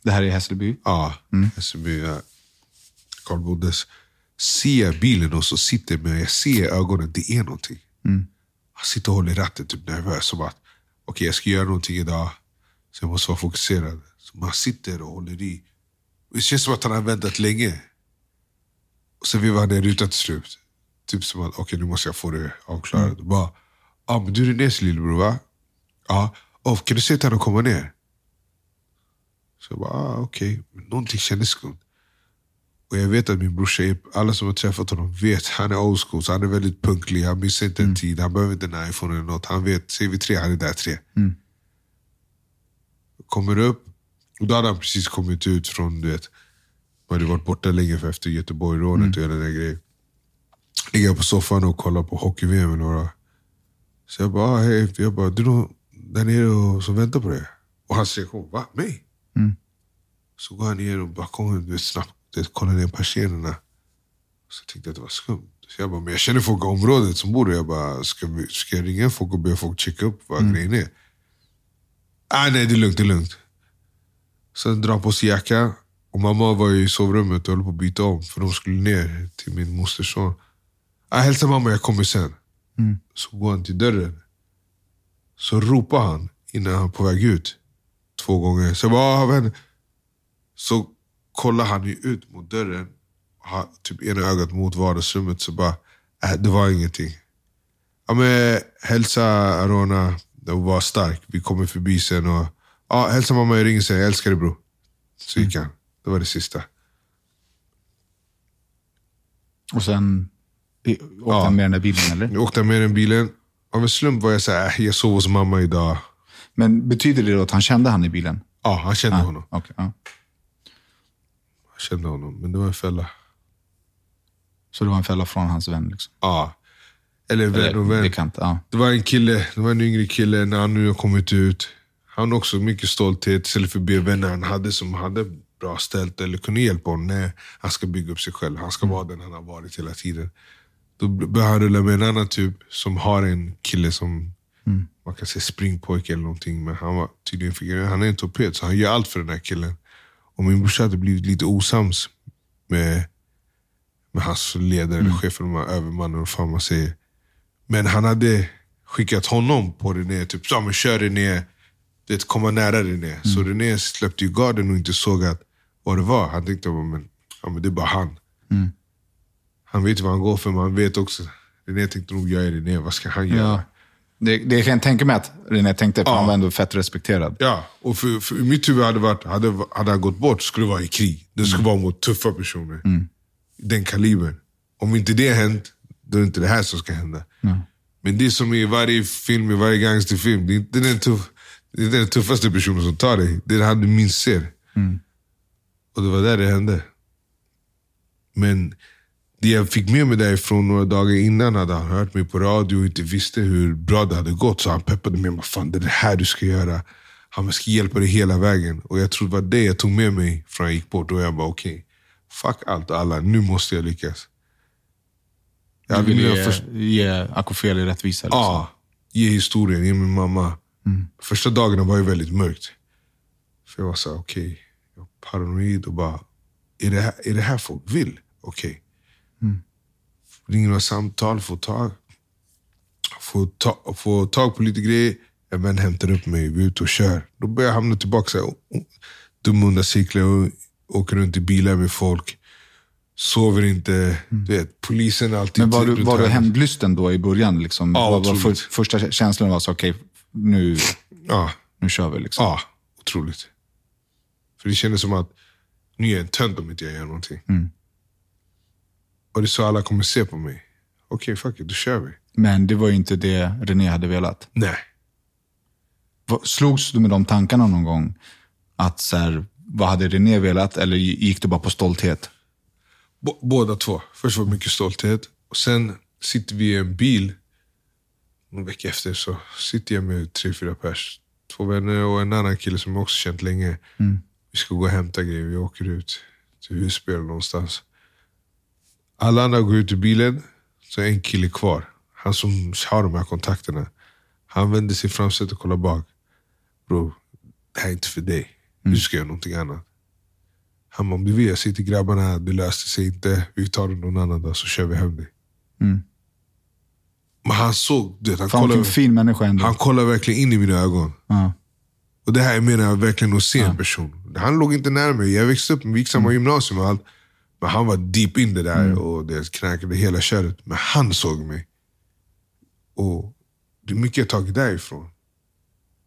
Det här är Hässelby? Ja, Hässelby. Ja. Karl Bondes. Ser jag bilen och så sitter med, jag ser i ögonen, det är någonting. Han sitter och håller i ratten, typ nervös. Som att, okej jag ska göra någonting idag. Så jag måste vara fokuserad. Så man sitter och håller i. Det känns som att han har väntat länge. Och sen vevar han ner rutan till slut. Typ som att, okej nu måste jag få det avklarat. Och Bara, ja men du är Renés lillebror va? Ja. Oh, kan du se till honom komma ner? Så jag bara, ah, okej. Men Någonting kändes skumt. Och jag vet att min brorsa, är- alla som har träffat honom vet, han är old school, så han är väldigt punktlig. Han missar inte en tid, han behöver inte en iPhone eller något. Han vet, säger vi tre, han är där tre. Kommer upp, och då hade han precis kommit ut från, du vet, man hade varit borta länge för efter Göteborg-rånet och hela den där grejen. Ligger på soffan och kollar på hockey-VM eller vad Så jag bara, ah, hej, jag bara, du där nere och, som väntar på dig? Och hans reaktion, va? Mig? Så går han och balkongen, du vet, snabbt, du vet, kollar ner persiennerna. Så tänkte jag att det var skumt. Så jag bara, men jag känner folk i området som bor där. Jag bara, ska, vi, ska jag ringa folk och be folk checka upp vad grejen är? Ah, nej, det är lugnt, det är lugnt. Sen drar han på sig jacka. Och mamma var i sovrummet och höll på att byta om. För de skulle ner till min mosters son. Ah, hälsa mamma, jag kommer sen. Så går han till dörren. Så ropar han innan han är på väg ut. Två gånger. Så jag bara, ah, vän. Så kollar han ju ut mot dörren. Har typ ena ögat mot vardagsrummet. Så bara, äh, det var ingenting. Ja, men, hälsa Arona och var stark. Vi kommer förbi sen. Och, ja, hälsa mamma, jag ringer sen. Jag älskar dig bror. Så gick han. Det var det sista. Och sen i- åkte Ja. han med den där bilen, eller? Jag åkte med den bilen. Av en slump var jag så här, äh, jag sov hos mamma idag. Men betyder det då att han kände han i bilen? Ja, han kände honom. Okej, ja. Jag kände honom, men det var en fälla. Så det var en fälla från hans vän? Liksom. Ja. Eller vän och vän. bekant? Ja. Det var en kille, det var en yngre kille när han nu har kommit ut. Han har också mycket stolthet istället för att be vänner han hade som hade bra ställt eller kunde hjälpa honom. Nej, han ska bygga upp sig själv. Han ska vara den han har varit hela tiden. Då börjar han rulla med en annan typ som har en kille som man kan säga springpojke eller någonting. Men han var tydligen. Han är en torped så han gör allt för den här killen. Och min brorsa hade blivit lite osams med, med hans ledare, chef, eller vad- överman, eller vad fan man säger. Men han hade skickat honom på René, typ så, men kör René, du vet, komma nära René. Så René släppte ju garden och inte såg att, vad det var. Han tänkte, men, ja, men det är bara han. Han vet vad han går för, men han vet också, René tänkte nog, jag är René, vad ska han göra? Ja. Det, det kan jag tänka mig att René tänkte, för Ja. han var ändå fett respekterad. Ja, och för, för mitt huvud hade varit, hade, hade han gått bort skulle det vara i krig. Det skulle vara mot tuffa personer. Den kalibern. Om inte det hänt, då är det inte det här som ska hända. Men det är som i varje film, i varje gangsterfilm. Det är inte den tuff, Det är den tuffaste personen som tar dig. Det är han du minst ser. Och det var där det hände. Men det jag fick med mig därifrån några dagar innan hade han hört mig på radio och inte visste hur bra det hade gått. Så han peppade mig. Fan, det är det här du ska göra. Han ska hjälpa dig hela vägen. Och jag tror det var det jag tog med mig från jag gick bort. Och jag bara okej, okay, fuck allt och alla. Nu måste jag lyckas. Jag du ville ge, först... ge Akofeli rättvisa? Liksom. Ja, ge historien, ge min mamma. Mm. Första dagarna var ju väldigt mörkt. För jag var så okej, okay, jag var paranoid och bara, är det här, är det här folk vill? Okej. Okay. Mm. Ringer några samtal, får tag, får, ta, får tag på lite grejer. En vän hämtar upp mig, vi är ute och kör. Då börjar jag hamna tillbaka så här, dumma onda cyklar och åker runt i bilar med folk. Sover inte. Mm. Du vet, polisen alltid... Men var du, var du hämndlysten då i början? Liksom? Ja, var, var för, första känslan var så, okej, okay, nu, ja. nu kör vi. Liksom. Ja, otroligt. För det kändes som att nu är jag en tönt om inte jag gör någonting. Mm. Och det är så alla kommer se på mig. Okej, okay, fuck it, då kör vi. Men det var ju inte det René hade velat. Nej. Slogs du med de tankarna någon gång? Att så här, vad hade René velat? Eller gick du bara på stolthet? B båda två. Först var det mycket stolthet. Och sen sitter vi i en bil. Någon vecka efter så sitter jag med tre, fyra pers. Två vänner och en annan kille som jag också känt länge. Mm. Vi ska gå och hämta grejer. Vi åker ut till Husby någonstans. Alla andra går ut ur bilen, så är en kille kvar. Han som har de här kontakterna. Han vänder sig fram och kollar bak. Bro, det här är inte för dig. Du ska göra någonting annat. Han bara, om du vill, jag säger till grabbarna, det löste sig inte. Vi tar det någon annan dag så kör vi hem dig. Mm. Men han såg, det, han, Fan, kollade, fin människa ändå. han kollade verkligen in i mina ögon. Ja. Och det här menar jag verkligen att se en person. Han låg inte nära mig. Jag växte upp, vi gick samma mm. gymnasium och allt. Men han var deep in det där mm. och det knäckade hela köret. Men han såg mig. Och det är mycket jag tagit därifrån.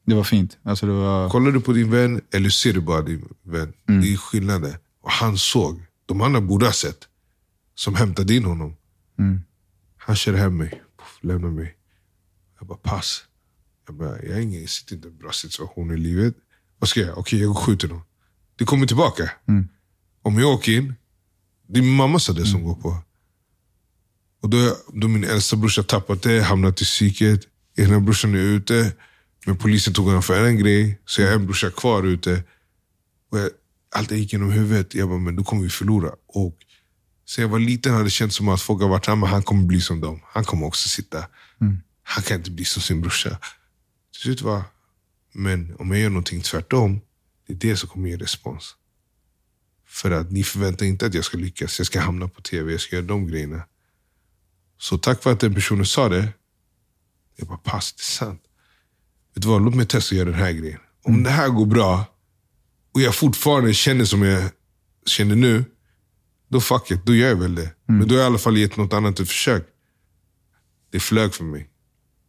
Det var fint. Alltså det var... Kollar du på din vän eller ser du bara din vän? Mm. Det är skillnaden. Och han såg. De andra borde ha sett. Som hämtade in honom. Mm. Han kör hem mig. Puff, lämnar mig. Jag bara, pass. Jag, bara, jag, är ingen, jag sitter inte i en bra situation i livet. Vad ska jag? Okej, jag går och skjuter någon. Det kommer tillbaka. Mm. Om jag åker in, det är min mamma sa det mm. som går på. Och då, då min äldsta brorsa tappat det, hamnat i psyket. Ena brorsan är ute. Men polisen tog honom för en grej, så jag har en brorsa kvar ute. Och jag, allt gick genom huvudet. Jag bara, men då kommer vi förlora. Och sen jag var liten hade det känts som att folk har varit här, men han kommer bli som dem. Han kommer också sitta. Mm. Han kan inte bli som sin brorsa. Till slut var men om jag gör någonting tvärtom, det är det som kommer ge respons. För att ni förväntar inte att jag ska lyckas. Jag ska hamna på tv, jag ska göra de grejerna. Så tack vare att den personen sa det, jag bara, pass, det är sant vet du vad, låt mig testa att göra den här grejen. Om mm. det här går bra och jag fortfarande känner som jag känner nu, då fuck it, då gör jag väl det. Mm. Men då har jag i alla fall gett något annat ett försök. Det flög för mig.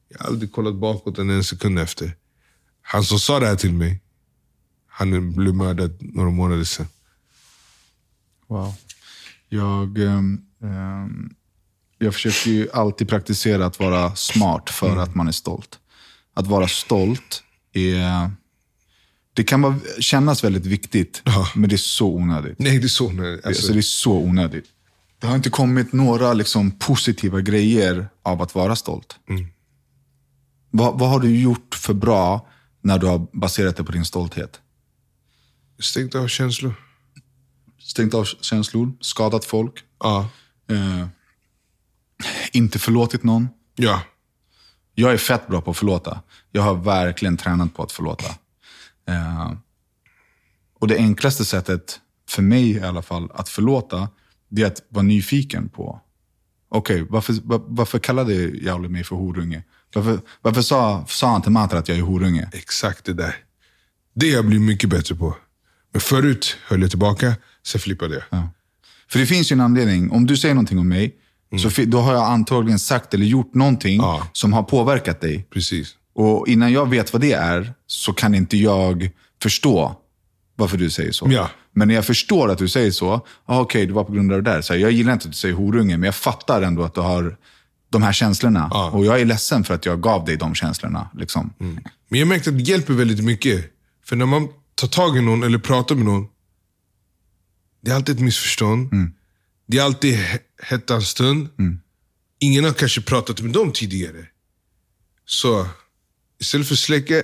Jag har aldrig kollat bakåt en, en sekund efter. Han som sa det här till mig, han blev mördad några månader sedan. Wow. Jag, um, jag försöker ju alltid praktisera att vara smart för mm. att man är stolt att vara stolt är... Det kan vara, kännas väldigt viktigt, ja. men det är så onödigt. Nej, det är så onödigt. Alltså. det är så onödigt. Det har inte kommit några liksom, positiva grejer av att vara stolt. Mm. Vad, vad har du gjort för bra när du har baserat det på din stolthet? Stängt av känslor. Stängt av känslor, skadat folk. Ja. Eh, inte förlåtit någon. Ja. Jag är fett bra på att förlåta. Jag har verkligen tränat på att förlåta. Eh, och det enklaste sättet, för mig i alla fall, att förlåta, det är att vara nyfiken på, okej, okay, varför, var, varför kallade Jauli mig för horunge? Varför, varför sa, sa han till Matra att jag är horunge? Exakt det där. Det har jag blivit mycket bättre på. Men förut höll jag tillbaka, sen flippade jag. Ja. För det finns ju en anledning. Om du säger någonting om mig, Mm. Så då har jag antagligen sagt eller gjort någonting ja. som har påverkat dig. Precis. Och innan jag vet vad det är så kan inte jag förstå varför du säger så. Ja. Men när jag förstår att du säger så, ah, okej, okay, det var på grund av det där. Så här, jag gillar inte att du säger horunge, men jag fattar ändå att du har de här känslorna. Ja. Och jag är ledsen för att jag gav dig de känslorna. Liksom. Men jag märkte att det hjälper väldigt mycket. För när man tar tag i någon eller pratar med någon. Det är alltid ett missförstånd. Det är alltid he- hettans stund. Ingen har kanske pratat med dem tidigare. Så istället för att släcka,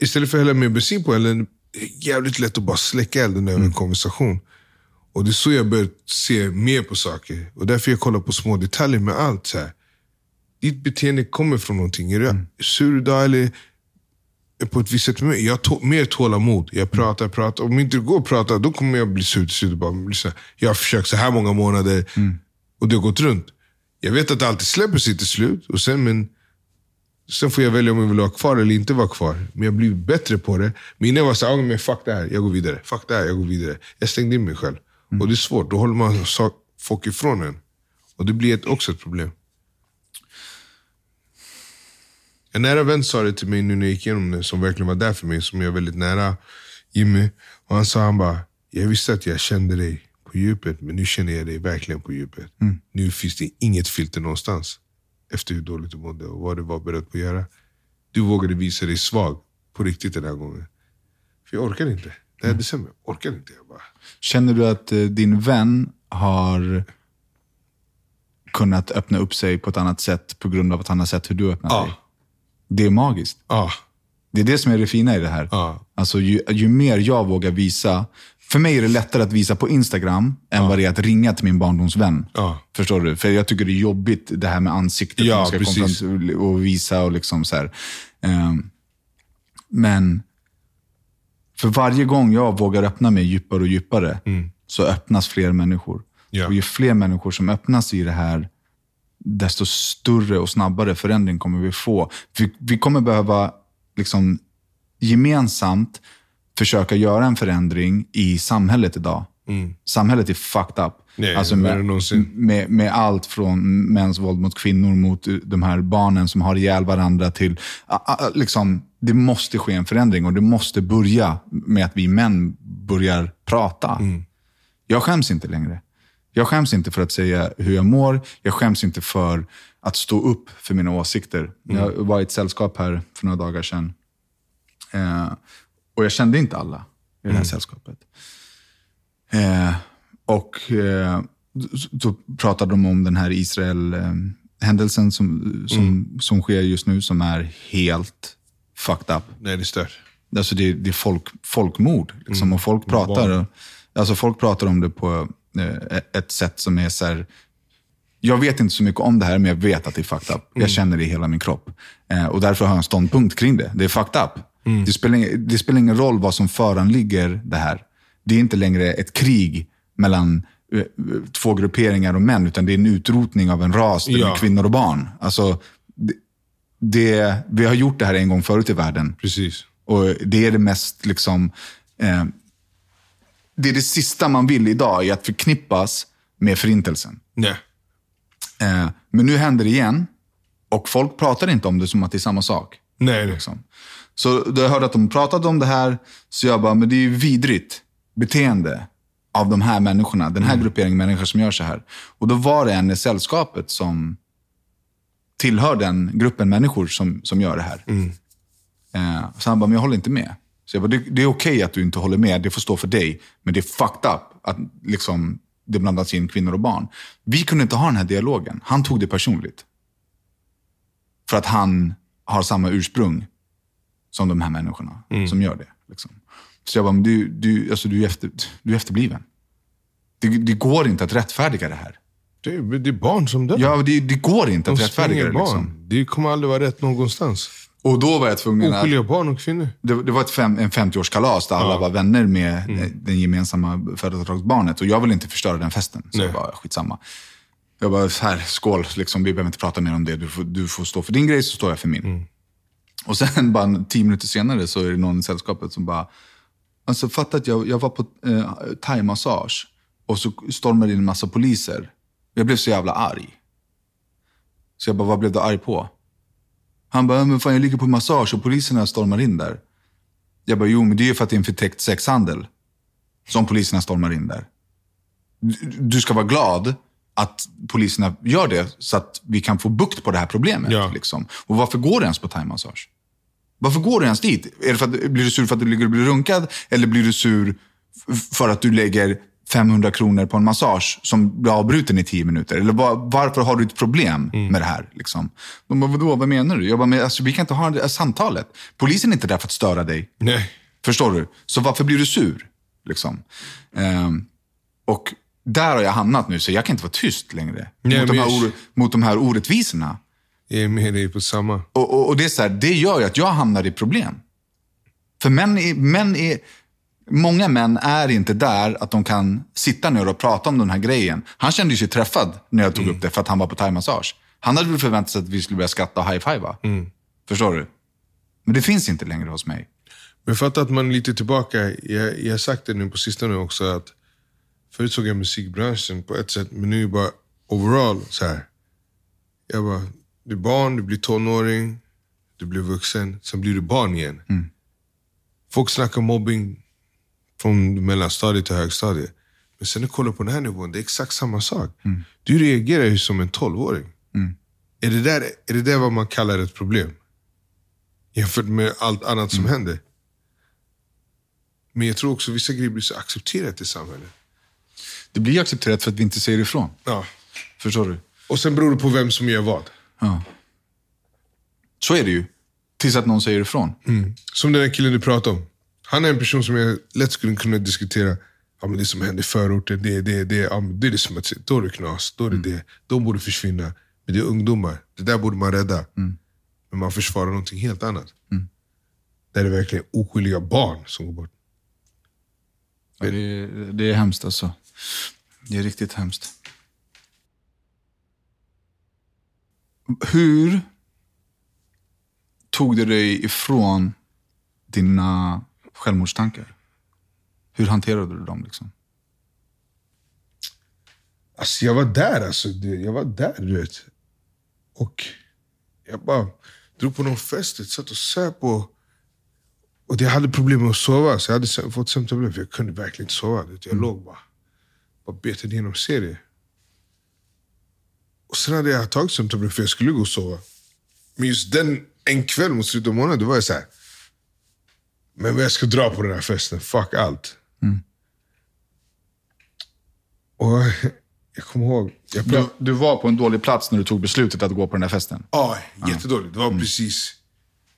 istället för att hälla mer bensin på elden, det är jävligt lätt att bara släcka elden över en konversation. Och det är så jag börjat se mer på saker. Och därför jag kollar på små detaljer med allt. Så här. Ditt beteende kommer från någonting. Är du sur idag eller på ett visst sätt? med mig? Jag har mer tålamod. Jag pratar, pratar. Om inte det går att prata, då kommer jag bli sur till slut. jag har försökt så här många månader och det har gått runt. Jag vet att det alltid släpper sig till slut. Och sen, men, sen får jag välja om jag vill vara kvar eller inte vara kvar. Men jag blir bättre på det. Men innan var jag så här, "Ah, men fuck det här, jag går vidare. Fuck det här, jag går vidare. Jag stängde in mig själv. Och det är svårt. Då håller man sak- folk ifrån en. Och det blir ett, också ett problem. En nära vän sa det till mig nu när jag gick igenom det, som verkligen var där för mig, som jag är väldigt nära, Jimmy. Och han sa, han bara, jag visste att jag kände dig på djupet, men nu känner jag dig verkligen på djupet. Nu finns det inget filter någonstans. Efter hur dåligt du mådde och vad du var beredd på att göra. Du vågade visa dig svag på riktigt den här gången. För jag orkade inte. Det här december, jag orkade inte. Jag bara, Känner du att eh, din vän har kunnat öppna upp sig på ett annat sätt på grund av att han har sett hur du öppnar Ja. dig? Det är magiskt. ah, Det är det som är det fina i det här. Ja. Alltså, ju, ju mer jag vågar visa. För mig är det lättare att visa på Instagram än vad det är att ringa till min barndomsvän. Ja. Förstår du? För jag tycker det är jobbigt det här med ansiktet. Ja, ska precis. och visa och liksom så här. Ehm, men för varje gång jag vågar öppna mig djupare och djupare så öppnas fler människor. Mm. Ja. Och ju fler människor som öppnas i det här, desto större och snabbare förändring kommer vi få. Vi, vi kommer behöva liksom gemensamt försöka göra en förändring i samhället idag. Samhället är fucked up. Nej, alltså med, med, med allt från mäns våld mot kvinnor, mot de här barnen som har ihjäl varandra till... Liksom, det måste ske en förändring och det måste börja med att vi män börjar prata. Jag skäms inte längre. Jag skäms inte för att säga hur jag mår. Jag skäms inte för att stå upp för mina åsikter. Jag var i ett sällskap här för några dagar sedan. Eh, och jag kände inte alla i det här sällskapet. Eh, och eh, så- då pratade de om den här Israel-händelsen som, som, som sker just nu, som är helt fucked up. nej det stör. Alltså det, det är folk, folkmord. Liksom, och folk pratar, alltså folk pratar om det på ett sätt som är så här, jag vet inte så mycket om det här, men jag vet att det är fucked up. Jag känner det i hela min kropp. Eh, och därför har jag en ståndpunkt kring det. Det är fucked up. Det, spelar, det spelar ingen roll vad som föranligger det här. Det är inte längre ett krig mellan eh, två grupperingar och män, utan det är en utrotning av en ras där Ja. kvinnor och barn. Alltså, det, det, vi har gjort det här en gång förut i världen. Precis. Och det är det mest liksom... Eh, det är det sista man vill idag, är att förknippas med förintelsen. Nej. Eh, men nu händer det igen. Och folk pratar inte om det som att det är samma sak. Nej. Liksom. Så då jag hörde att de pratade om det här, så jag bara, men det är ju vidrigt beteende av de här människorna. Den här grupperingen människor som gör så här. Och då var det en i sällskapet som tillhör den gruppen människor som, som gör det här. Eh, så han bara, men jag håller inte med. Så jag bara, det, det är okej att du inte håller med, det får stå för dig. Men det är fucked up att liksom, det blandas in kvinnor och barn. Vi kunde inte ha den här dialogen. Han tog det personligt. För att han har samma ursprung som de här människorna som gör det. Liksom. Så jag bara, men du, du, alltså, du, är efter, du är efterbliven. Det, det går inte att rättfärdiga det här. Det, är- det är barn som dör. Ja, det, det går inte De att rättfärdiga det. Liksom. Det kommer aldrig vara rätt någonstans. Och då var jag tvungen att... Oskyldiga barn och kvinnor. Det, det var ett fem, en 50-årskalas där alla var vänner med eh, den gemensamma födelsedagsbarnet. Och jag ville inte förstöra den festen. Så Nej. jag bara, skitsamma. Jag bara, här, skål, liksom, vi behöver inte prata mer om det. Du får, du får stå för din grej, så står jag för min. Och sen bara tio minuter senare så är det någon i sällskapet som bara, alltså fatta att jag, jag var på eh, thaimassage och så stormade in en massa poliser. Jag blev så jävla arg. Så jag bara, vad blev du arg på? Han bara, men fan jag ligger på massage och poliserna stormar in där. Jag bara, jo men det är ju för att det är en förtäckt sexhandel. Som poliserna stormar in där. Du, ska vara glad att poliserna gör det så att vi kan få bukt på det här problemet. Ja. Liksom. Och varför går du ens på thaimassage? Varför går du ens dit? Är det för att, blir du sur för att du ligger och blir runkad? Eller blir du sur för att du lägger 500 kronor på en massage som blir avbruten i 10 minuter? Eller var, varför har du ett problem med det här? Liksom? De bara, vadå, vad menar du? Jag bara, men alltså, vi kan inte ha det här samtalet. Polisen är inte där för att störa dig. Nej. Förstår du? Så varför blir du sur? Liksom. Ehm, och där har jag hamnat nu, så jag kan inte vara tyst längre. Nej, mot, de här or, mot de här orättvisorna. Jag är med dig på samma. Och, och, och det, är så här, det gör ju att jag hamnar i problem. För män är, män är, många män är inte där att de kan sitta ner och prata om den här grejen. Han kände sig träffad när jag tog upp det för att han var på thaimassage. Han hade väl förväntat sig att vi skulle börja skratta och high-fivea. Förstår du? Men det finns inte längre hos mig. Men fatta att man är lite tillbaka. Jag, jag har sagt det nu på sistone också. att Förut såg jag musikbranschen på ett sätt, men nu är bara overall så här. Jag bara, du är barn, du blir tonåring, du blir vuxen, sen blir du barn igen. Folk snackar mobbing från mellanstadiet till högstadiet. Men sen när du kollar på den här nivån, det är exakt samma sak. Du reagerar ju som en tolvåring. Är, det där, är det där vad man kallar ett problem? Jämfört med allt annat som händer. Men jag tror också vissa grejer blir så accepterat i samhället. Det blir accepterat för att vi inte säger ifrån. Ja. Förstår du? Och sen beror det på vem som gör vad. Ja. Så är det ju. Tills att någon säger ifrån. Som den där killen du pratade om. Han är en person som jag lätt skulle kunna diskutera. Ja, men det som händer i förorten, det, det, det, ja, det är det som att då är det knas, då är det det. De borde försvinna. Men det är ungdomar, det där borde man rädda. Men man försvarar någonting helt annat. Där det verkligen är oskyldiga barn som går bort. Ja, det, är- det är hemskt alltså. Det är riktigt hemskt. Hur tog du dig ifrån dina självmordstankar? Hur hanterade du dem? Liksom? Alltså jag var där alltså. Jag var där du vet. Och jag bara drog på någon fest, jag satt och söp och... Och jag hade problem med att sova, så jag hade fått sömntabletter jag kunde verkligen inte sova. Jag låg bara, bara betade igenom serier. Och sen hade jag tagit sömntabletter för jag skulle gå och sova. Men just den, en kväll mot slutet av månaden, då var jag så här. Men jag ska dra på den här festen, fuck allt. Och jag kommer ihåg, jag Du, du var på en dålig plats när du tog beslutet att gå på den här festen. Ja, jättedåligt. Det var precis...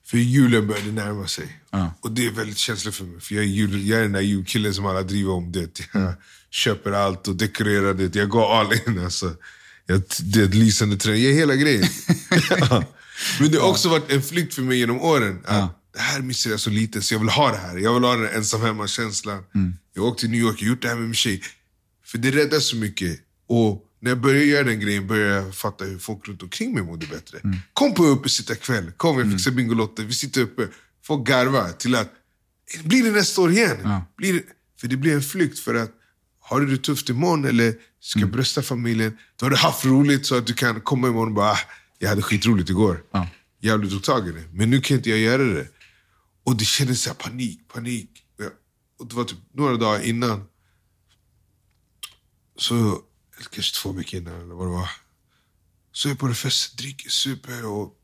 För julen började närma sig. Och det är väldigt känsligt för mig. För jag är, jul, jag är den där julkillen som alla driver om. Det. Jag köper allt och dekorerar det. Jag går all in. Alltså. Jag, det är ett lysande trä. Jag är hela grejen. Ja. Men det har också varit en flykt för mig genom åren. Att Det här missar jag så lite, så jag vill ha det här. Jag vill ha den ensam hemma-känslan. Jag har åkt till New York och gjort det här med min tjej. För det räddar så mycket. Och när jag började göra den grejen började jag fatta hur folk runt omkring mig mådde bättre. Kom på uppesittarkväll, kom jag fixar Bingolotto, vi sitter uppe, folk garvar till att, blir det nästa år igen? Blir det, för det blir en flykt för att, har du det tufft imorgon eller ska brösta familjen, då har du haft roligt så att du kan komma imorgon och bara, ah, jag hade skitroligt igår. Jävligt tog tag i det. Men nu kan inte jag göra det. Och det kändes så här panik, panik. Och det var typ några dagar innan så, eller kanske två veckor innan eller vad det var. Så är jag på en fest, dricker, super och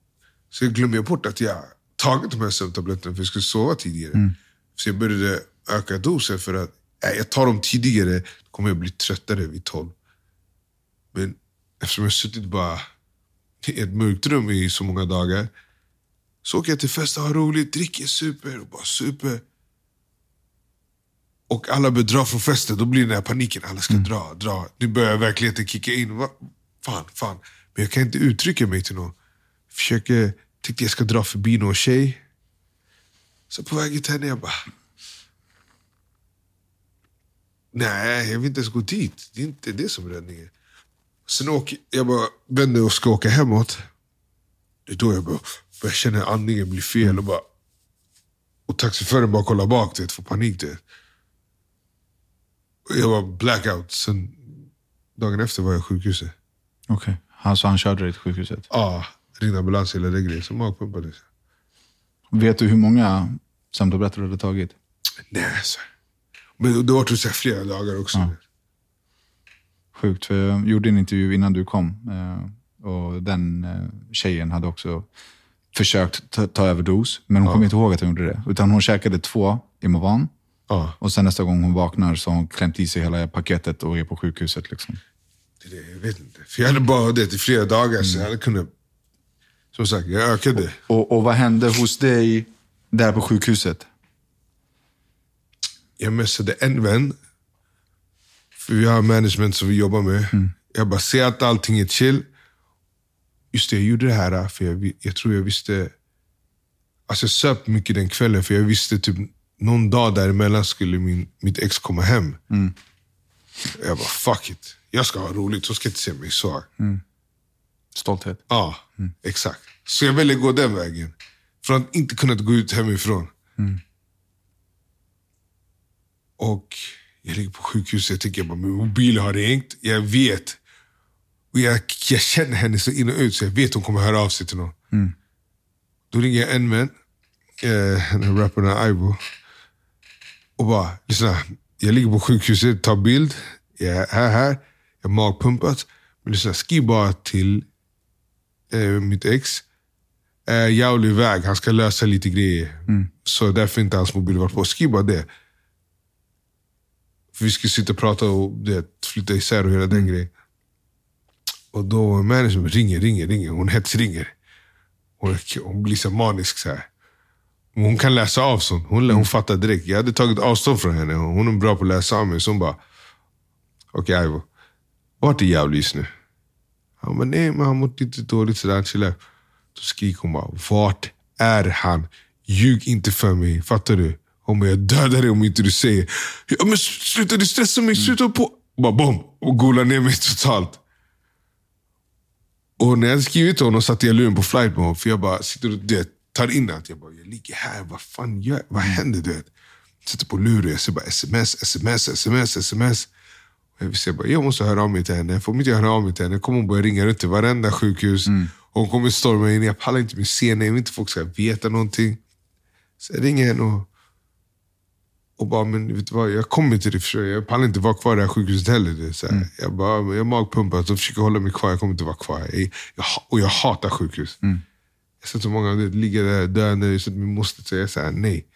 så glömmer jag bort att jag tagit de här sömntabletterna för jag skulle sova tidigare. Så jag började öka dosen för att äh, jag tar dem tidigare, då kommer jag bli tröttare vid tolv. Men eftersom jag suttit bara i ett mörkt rum i så många dagar så åker jag till fest och har roligt, dricker, super och bara super. Och alla börjar dra från festen, då blir den här paniken. Alla ska dra, dra. Nu börjar verkligheten kicka in. Va? Fan, fan. Men jag kan inte uttrycka mig till någon. Försöker, tänkte jag ska dra förbi någon tjej. Så på vägen till henne, jag bara... Nej, jag vill inte ens gå dit. Det är inte det som är räddningen. Sen åker jag bara vänder och ska åka hemåt. Det är då jag bara känna att andningen blir fel. Och, bara, och taxichauffören bara kollar bak, du vet, får panik. Och Jag var blackout. Sen dagen efter var jag sjukhuset. Okej. Alltså han körde dig till sjukhuset. Ah, ringde ambulans hela det grejen. Så magpumpades. Vet du hur många sömntabletter du hade tagit? Nej, alltså. Men det var typ så flera dagar också. sjukt, för jag gjorde en intervju innan du kom. eh, Och den eh, tjejen hade också försökt ta, ta överdos, men hon kommer inte ihåg att hon gjorde det. Utan hon käkade två Imovan. Ja. Och sen nästa gång hon vaknar så har hon klämt i sig hela paketet och är på sjukhuset. Liksom. Det är det, jag vet inte. För jag hade bara det i flera dagar, så jag hade kunnat... Som sagt, jag ökade. Och, och vad hände hos dig där på sjukhuset? Jag messade en vän. För vi har management som vi jobbar med. Jag bara, ser att allting är chill. Just det, jag gjorde det här för jag, jag tror jag visste... Alltså jag söp mycket den kvällen för jag visste typ någon dag däremellan skulle min, mitt ex komma hem. Jag bara, fuck it. Jag ska ha roligt, hon ska inte se mig så. Stolthet. Ja, exakt. Så jag väljer gå den vägen. Från att inte kunna gå ut hemifrån. Och jag ligger på sjukhuset jag tänker bara, min mobil har ringt. Jag vet. Och jag, jag känner henne så in och ut så jag vet hon kommer höra av sig till någon. Då ringer jag en vän, eh, rapparen Ivo. Och bara, lyssna. Jag ligger på sjukhuset, tar bild. Jag är här, här. Jag har magpumpat. Men lyssna, skriv bara till eh, mitt ex. Eh, jag är iväg, han ska lösa lite grejer. Så därför inte hans mobil varit på. Skriv bara det. För vi skulle sitta och prata och det, flytta isär och hela den grejen. Och då managern ringer, ringer, ringer. Hon hetsringer. Hon, hon blir så manisk så här. Hon kan läsa av sånt. Hon, hon fattar direkt. Jag hade tagit avstånd från henne. Hon är bra på att läsa av mig. Så hon bara, okej okay, Ivo. Vart är Jävlis nu? Han bara, nej men han mått lite dåligt sådär. Chilla. Då skriker hon bara, vart är han? Ljug inte för mig, fattar du? Hon bara, jag dödar dig om inte du säger. Ja, men sluta, du stressar mig, sluta på. Bara bom, och golar ner mig totalt. Och när jag hade skrivit till honom satte jag luren på flight mode. För jag bara sitter och det, tar in allt. Jag bara, jag ligger här, vad fan gör Vad händer? Du vet? Sätter på luren, jag ser bara sms, sms, sms, sms. Och jag visste, jag, bara, jag måste höra av mig till henne. Får inte jag höra av mig till henne kommer hon börja ringa runt till varenda sjukhus. Och hon kommer storma in. Jag pallar inte med scener, jag vill inte folk ska veta någonting. Så jag ringer henne och, och bara, men vet du vad, jag kommer inte till det. Jag pallar inte vara kvar i det här sjukhuset heller. Det är så här. Jag bara, jag magpumpat och försöker hålla mig kvar. Jag kommer inte vara kvar. Jag, jag, och jag hatar sjukhus. Jag har sett så många det, ligga där döende. Jag har sett min moster säga så här, nej.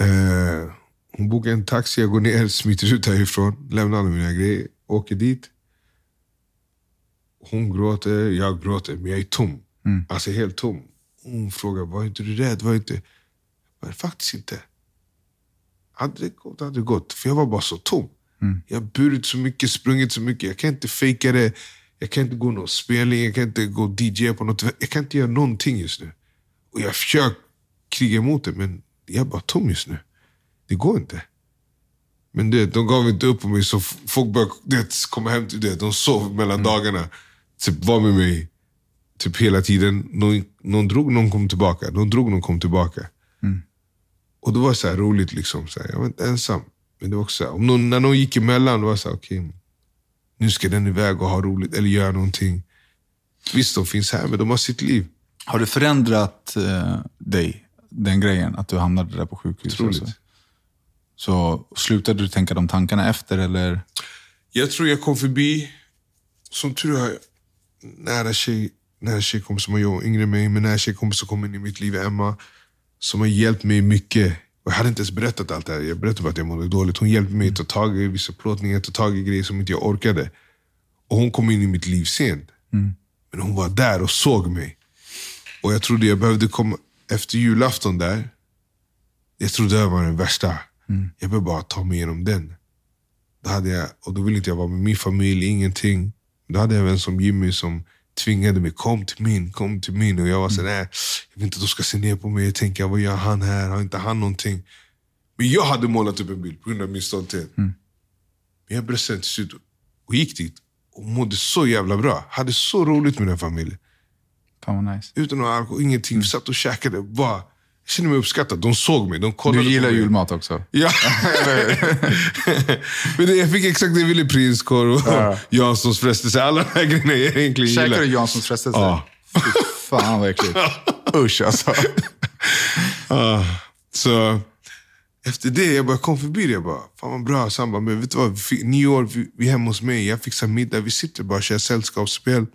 Eh, hon bokar en taxi, jag går ner, smiter ut härifrån, lämnar alla mina grejer, åker dit. Hon gråter, jag gråter, men jag är tom. Alltså helt tom. Hon frågar, var inte du rädd? Var inte... Men faktiskt inte. Hade det gått, hade det gått. För jag var bara så tom. Jag har burit så mycket, sprungit så mycket. Jag kan inte fejka det. Jag kan inte gå någon spelning, jag kan inte gå DJ på något. Jag kan inte göra någonting just nu. Och jag försöker kriga emot det, men jag är bara tom just nu. Det går inte. Men det, de gav inte upp på mig, så folk började det, komma hem till det. De sov mellan dagarna. Typ var med mig typ hela tiden. Någon, någon drog, någon kom tillbaka. Någon drog, någon kom tillbaka. Och det var så roligt, liksom. Så här, jag var inte ensam. Men det var också så här, om någon, när någon gick emellan, det var så här, okej. nu ska den iväg och ha roligt, eller göra någonting. Visst, de finns här, men de har sitt liv. Har det förändrat eh, dig, den grejen, att du hamnade där på sjukhus? Otroligt. alltså? Så slutade du tänka de tankarna efter, eller? Jag tror jag kom förbi, som tur är, har jag nära tjej, nära tjejkompis som har jobbat yngre än mig, men nära tjejkompis som kom in i mitt liv, Emma, som har hjälpt mig mycket. Och jag hade inte ens berättat allt det här. Jag berättade bara att jag mådde dåligt. Hon hjälpte mig att ta tag i vissa plåtningar, ta tag i grejer som inte jag orkade. Och hon kom in i mitt liv sent. Men hon var där och såg mig. Och jag trodde jag behövde komma efter julafton där. Jag trodde det var den värsta. Jag behövde bara ta mig igenom den. Då hade jag, och då ville inte jag vara med min familj, ingenting. Då hade jag en vän som Jimmy som tvingade mig, kom till min, kom till min. Och jag var sådär, nej, jag vill inte att de ska se ner på mig. Jag tänker, vad gör han här? Har inte han någonting? Men jag hade målat upp en bild på grund av min stolthet. Men jag bröt sen till slut och gick dit. Och mådde så jävla bra. Hade så roligt med den familjen. Fan vad nice. Utan någon alkohol, ingenting. Vi satt och käkade. Bara, jag kände mig uppskattad. De såg mig, de kollade Du gillar på mig. julmat också? Ja. Men det, jag fick exakt det jag ville. Prinskorv och Janssons frestelse. Alla de här grejerna jag egentligen Käkar gillar. du Janssons frestelse? Ja. Fy fan vad äckligt. Usch alltså. Ah, så efter det, jag bara kom förbi det. Jag bara, fan vad bra. Så han bara, men vet du vad? Fick, nyår, vi, vi är hemma hos mig. Jag fixar middag. Vi sitter bara och kör sällskapsspel.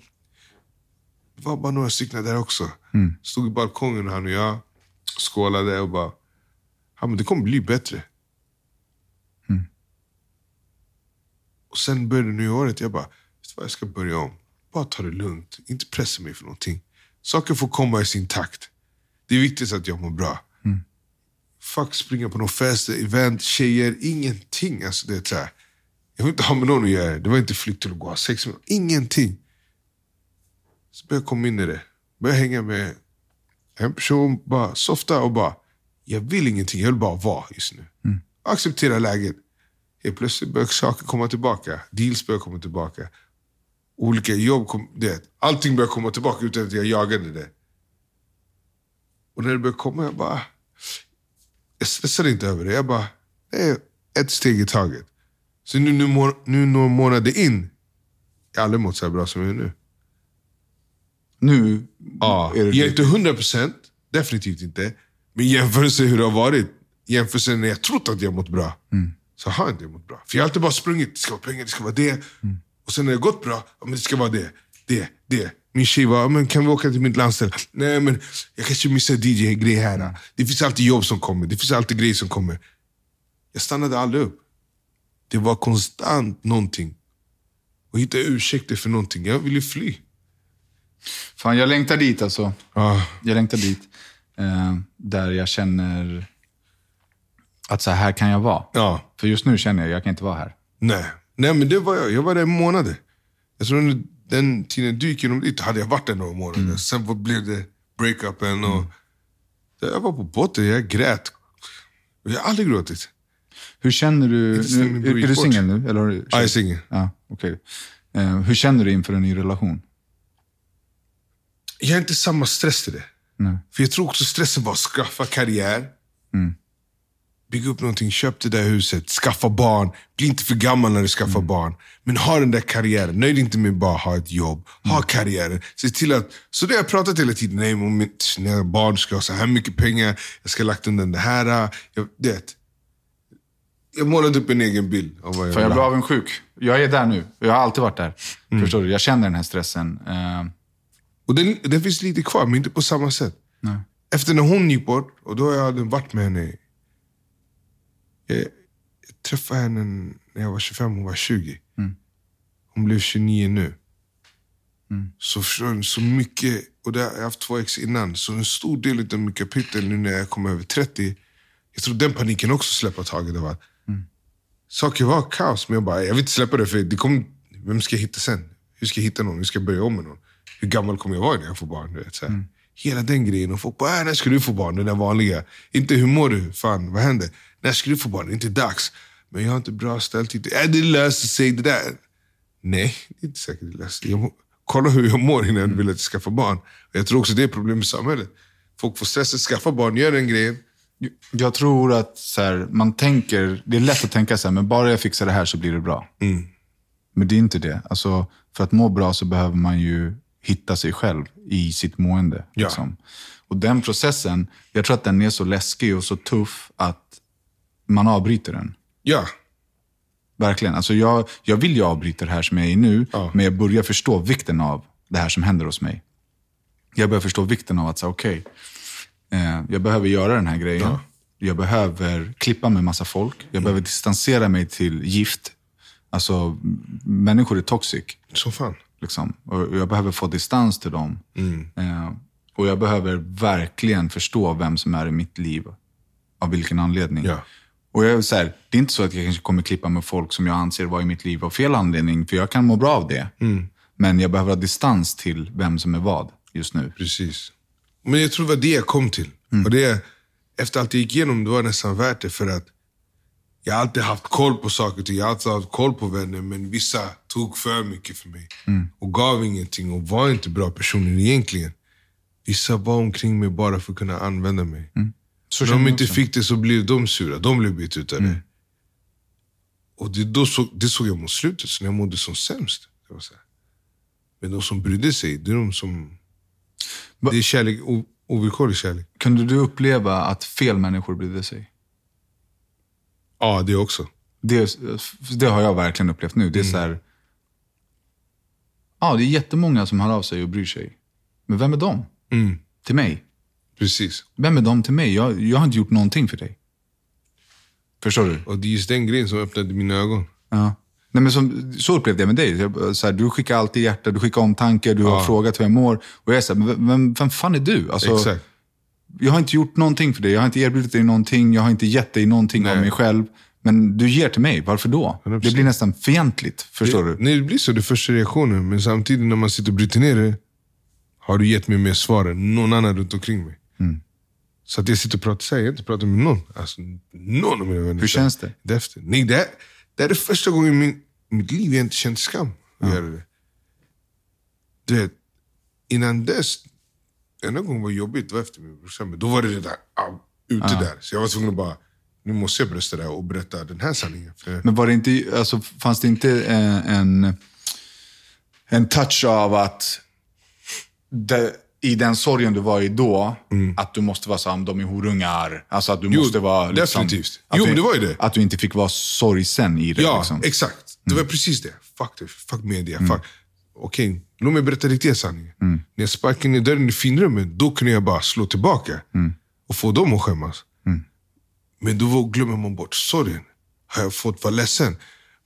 Det var bara några stycken där också. Stod i balkongen han och jag. Skålade och bara, ja men det kommer bli bättre. Och sen började nyåret. Jag bara, vad, jag ska börja om. Bara ta det lugnt. Inte pressa mig för någonting. Saker får komma i sin takt. Det är viktigt att jag mår bra. Fuck springa på någon fest, event, tjejer, ingenting. Alltså, det är så här. Jag vill inte ha med någon att göra. Det var inte flykt till att gå och ha sex med. Ingenting. Så började jag komma in i det. Började hänga med en person, bara softa och bara, jag vill ingenting, jag vill bara vara just nu. Acceptera läget. Helt plötsligt börjar saker komma tillbaka. Deals börjar komma tillbaka. Olika jobb, kom, det, allting börjar komma tillbaka utan att jag jagade det. Och när det började komma, jag bara... Jag stressade inte över det. Jag bara, det är ett steg i taget. Så nu, nu, nu några månader in, jag har aldrig mått så här bra som jag är nu. Nu Ja, är det jag är inte hundra procent, definitivt inte. Men jämförelse hur det har varit, jämförelse när jag trott att jag mått bra, så har jag inte mått bra. För jag har alltid bara sprungit, det ska vara pengar, det ska vara det. Och sen när det har gått bra, ja, men det ska vara det, det, det. Min tjej var, men kan vi åka till mitt landställe? Nej men jag kanske missar DJ-grej här. Det finns alltid jobb som kommer, det finns alltid grejer som kommer. Jag stannade aldrig upp. Det var konstant någonting. Och hitta ursäkter för någonting. Jag ville fly. Fan, jag längtar dit alltså. Ah. Jag längtar dit. Eh, där jag känner att så här kan jag vara. Ja. För just nu känner jag att jag kan inte vara här. Nej. Nej, men det var jag. Jag var där i månader. Jag tror under den tiden du gick igenom dit hade jag varit där några månader. Sen vad blev det breakupen och... Jag var på botten, jag grät. Jag har aldrig gråtit. Hur känner du? Nu, är, är du singel nu? Eller har du Ja, jag är singel. Ja, okej. Eh, hur känner du inför en ny relation? Jag har inte samma stress till det. Nej. För jag tror också stressen var att skaffa karriär. Bygga upp någonting, köp det där huset, skaffa barn. Bli inte för gammal när du skaffar barn. Men ha den där karriären. Nöj dig inte med bara ha ett jobb. Ha karriären. Se till att, så det har jag pratat hela tiden. Nej, om mitt, barn ska ha så här mycket pengar. Jag ska ha lagt undan det här. Jag, det. jag målade upp en egen bild av vad jag För jag blir avundsjuk. Jag är där nu. Jag har alltid varit där. Mm. Förstår du? Jag känner den här stressen. Eh, Och den, den finns lite kvar, men inte på samma sätt. nej. Efter när hon gick bort, och då har jag hade varit med henne. Jag, jag träffade henne när jag var 25, hon var 20. Hon blev 29 nu. Så förstår så mycket, och det har jag haft två ex innan, så en stor del av mitt kapitel nu när jag kom över 30, jag tror den paniken också släppa taget att saker var kaos, men jag bara, jag vill inte släppa det för det kommer, vem ska jag hitta sen? Hur ska jag hitta någon? Hur ska jag börja om med någon? Hur gammal kommer jag vara när jag får barn? Du vet, så här. Hela den grejen. Och folk bara, äh, när ska du få barn? Den där vanliga. Inte hur mår du? Fan, vad händer? När ska du få barn? Det är inte dags. Men jag har inte bra ställt till det. Äh, det löser sig, det där. Nej, det är inte säkert det löser sig. Jag Kolla hur jag mår innan jag vill att jag ska skaffa barn. Och jag tror också det är ett problem i samhället. Folk får stressa, skaffa barn, gör den grejen. Jag tror att så här, man tänker, det är lätt att tänka så här, men bara jag fixar det här så blir det bra. Mm. Men det är inte det. Alltså, för att må bra så behöver man ju hitta sig själv i sitt mående. Ja. Liksom. Och den processen, jag tror att den är så läskig och så tuff att man avbryter den. Ja, Verkligen. Alltså jag, jag vill ju avbryta det här som jag är i nu, Ja. men jag börjar förstå vikten av det här som händer hos mig. Jag börjar förstå vikten av att säga, okej, eh, jag behöver göra den här grejen. Jag behöver klippa med massa folk. Jag behöver distansera mig till gift. Alltså, människor är toxic. så fan. Liksom. Och jag behöver få distans till dem. Eh, och jag behöver verkligen förstå vem som är i mitt liv. Av vilken anledning. Ja. Och jag är så här, det är inte så att jag kanske kommer klippa med folk som jag anser vara i mitt liv av fel anledning. För jag kan må bra av det. Men jag behöver ha distans till vem som är vad just nu. Precis. Men jag tror det var det jag kom till. Och det, efter allt jag gick igenom, det var nästan värt det. För att jag har alltid haft koll på saker och ting. Jag har alltid haft koll på vänner. Men vissa tog för mycket för mig. Och gav ingenting och var inte bra personer egentligen. Vissa var omkring mig bara för att kunna använda mig. Så När de inte också. fick det så blev de sura. De blev bitutade. Och det, då så, det såg jag mot slutet, så när jag mådde som sämst. Det var så här. Men de som brydde sig, det är de som... Va- Det är kärlek, ovillkorlig kärlek. Kunde du uppleva att fel människor brydde sig? Ja, det också. Det, det har jag verkligen upplevt nu. Det är så här, ja, det är jättemånga som hör av sig och bryr sig. Men vem är de? Till mig? Precis. Vem är de till mig? Jag, jag har inte gjort någonting för dig. Förstår du? Och det är just den grejen som öppnade mina ögon. Ja. Nej, men som, så upplevde jag med dig. Så här, du skickar alltid hjärta, du skickar omtanke, du har Ja. frågat hur jag mår. Och jag är så här, men vem, vem, vem fan är du? Alltså, Exakt. Jag har inte gjort någonting för dig. Jag har inte erbjudit dig någonting. Jag har inte gett dig någonting av Nej. mig själv. Men du ger till mig. Varför då? 100%. Det blir nästan fientligt. Förstår det, du? Nej, det blir så. Det första reaktionen. Men samtidigt när man sitter och bryter ner det, har du gett mig mer svar än någon annan runt omkring mig. Mm. Så att jag sitter och pratar, så här, jag har inte pratat med någon. Alltså, någon av mina vänner. Hur känns det? det efter. Nej, det, här, det här är första gången i min, mitt liv jag inte känt skam göra det. Du vet, innan dess, enda gången var jobbigt var efter min brorsa. Men då var det redan ah, ute där. Så jag var tvungen att bara, nu måste jag brösta det här och berätta den här sanningen. För, Men var det inte, alltså, fanns det inte eh, en, en touch av att det, i den sorgen du var i då, att du måste vara som de är horungar. Alltså att du Mm. Jo, måste vara... Liksom, definitivt. Jo, du, men det var ju det. Att du inte fick vara sorgsen i det. Ja, liksom. exakt. Det var precis det. Fuck det. Fuck media. Fuck. Okej, låt mig berätta riktiga sanningen. När jag sparkade in dörren i finrummet, då kunde jag bara slå tillbaka. Och få dem att skämmas. Men då glömmer man bort sorgen. Har jag fått vara ledsen?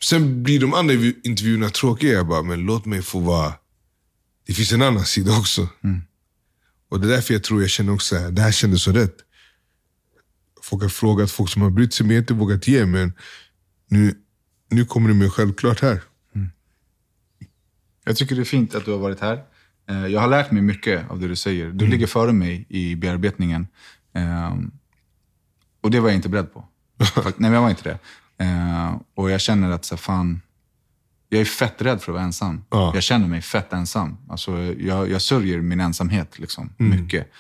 Sen blir de andra intervjuerna tråkiga. Jag bara, men låt mig få vara... Det finns en annan sida också. Och det är därför jag tror jag känner också att det här kändes så rätt. Folk har frågat, folk som har brytt sig men jag har inte vågat ge. Men nu, nu kommer det mer självklart här. Jag tycker det är fint att du har varit här. Eh, Jag har lärt mig mycket av det du säger. Du ligger före mig i bearbetningen. Ehm, Och det var jag inte beredd på. Nej, men jag var inte det. Eh, Och jag känner att, så fan, jag är fett rädd för att vara ensam. Ja. Jag känner mig fett ensam. Alltså, jag, jag sörjer min ensamhet liksom, mycket.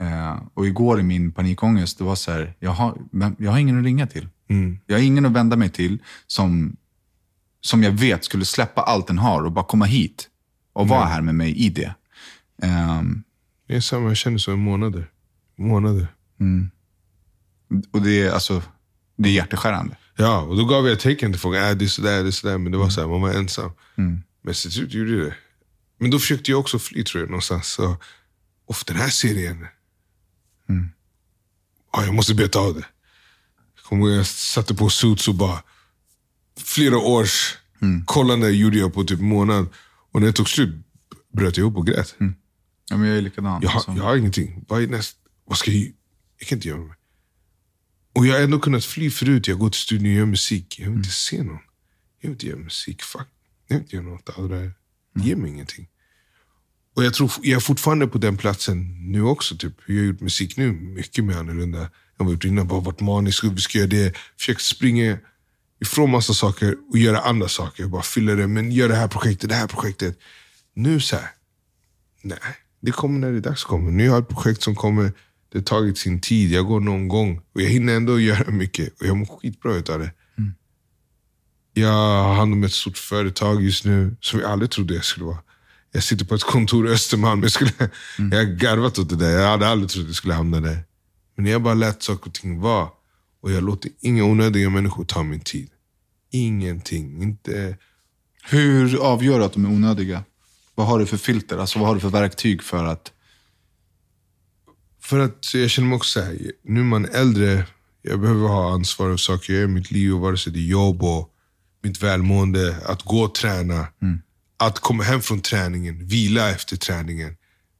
Eh, och igår i min panikångest, det var så här, jag har, jag har ingen att ringa till. Jag har ingen att vända mig till som som jag vet skulle släppa allt den har och bara komma hit och vara här med mig i det. Ehm, Det är samma, jag känner så i månader. Månader. och det är, alltså, det är hjärteskärande. Ja, och då gav jag tecken till folk. Äh, det är sådär, det är sådär. Men det var så här, man var ensam. Men till slut gjorde jag det. Men då försökte jag också fly tror jag någonstans. Så, och för den här serien. Ja, jag måste beta av det. Jag ihåg jag satte på suits och bara flera års kollande gjorde jag på typ månad. Och när det tog slut bröt jag ihop och grät. Ja, men jag är likadan. Jag, har, alltså. jag har ingenting. Vad, är näst, vad ska jag Jag kan inte göra mig. Och jag har ändå kunnat fly förut. Jag går till studion och gör musik. Jag vill inte se någon. Jag vill inte göra musik. Fuck. Jag vill inte göra något av det här. Det ger mig ingenting. Och jag tror jag är fortfarande på den platsen nu också. Typ. Jag har gjort musik nu mycket mer annorlunda än vad jag gjort innan. Bara varit manisk. Vi ska göra det. Försökt springa ifrån massa saker och göra andra saker. Bara fylla det. Men gör det här projektet, det här projektet. Nu så här. Nej, det kommer när det är dags kommer. Nu har jag ett projekt som kommer, det har tagit sin tid, jag går någon gång. Och jag hinner ändå göra mycket och jag mår skitbra utav det. Jag har hand om ett stort företag just nu som jag aldrig trodde jag skulle vara. Jag sitter på ett kontor i Östermalm. Jag, skulle, jag har garvat åt det där. Jag hade aldrig trott att jag skulle hamna där. Men jag bara lät saker och ting vara. Och jag låter inga onödiga människor ta min tid. Ingenting. Inte... Hur avgör du att de är onödiga? Vad har du för filter? Alltså, vad har du för verktyg för att... För att jag känner mig också så här, nu är man äldre, jag behöver ha ansvar för saker jag gör i mitt liv, och vare sig det är jobb och mitt välmående, att gå och träna. Att komma hem från träningen, vila efter träningen,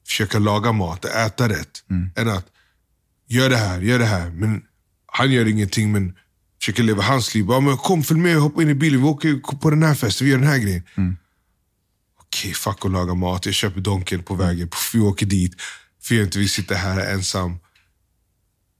försöka laga mat, äta rätt. Än att, gör det här, gör det här. Men han gör ingenting, men försöker leva hans liv. Ja, men kom, följ med, hoppa in i bilen, vi åker på den här festen, vi gör den här grejen. Okej, fuck att laga mat. Jag köper Donken på vägen. Vi åker dit. För jag inte vill sitta här ensam.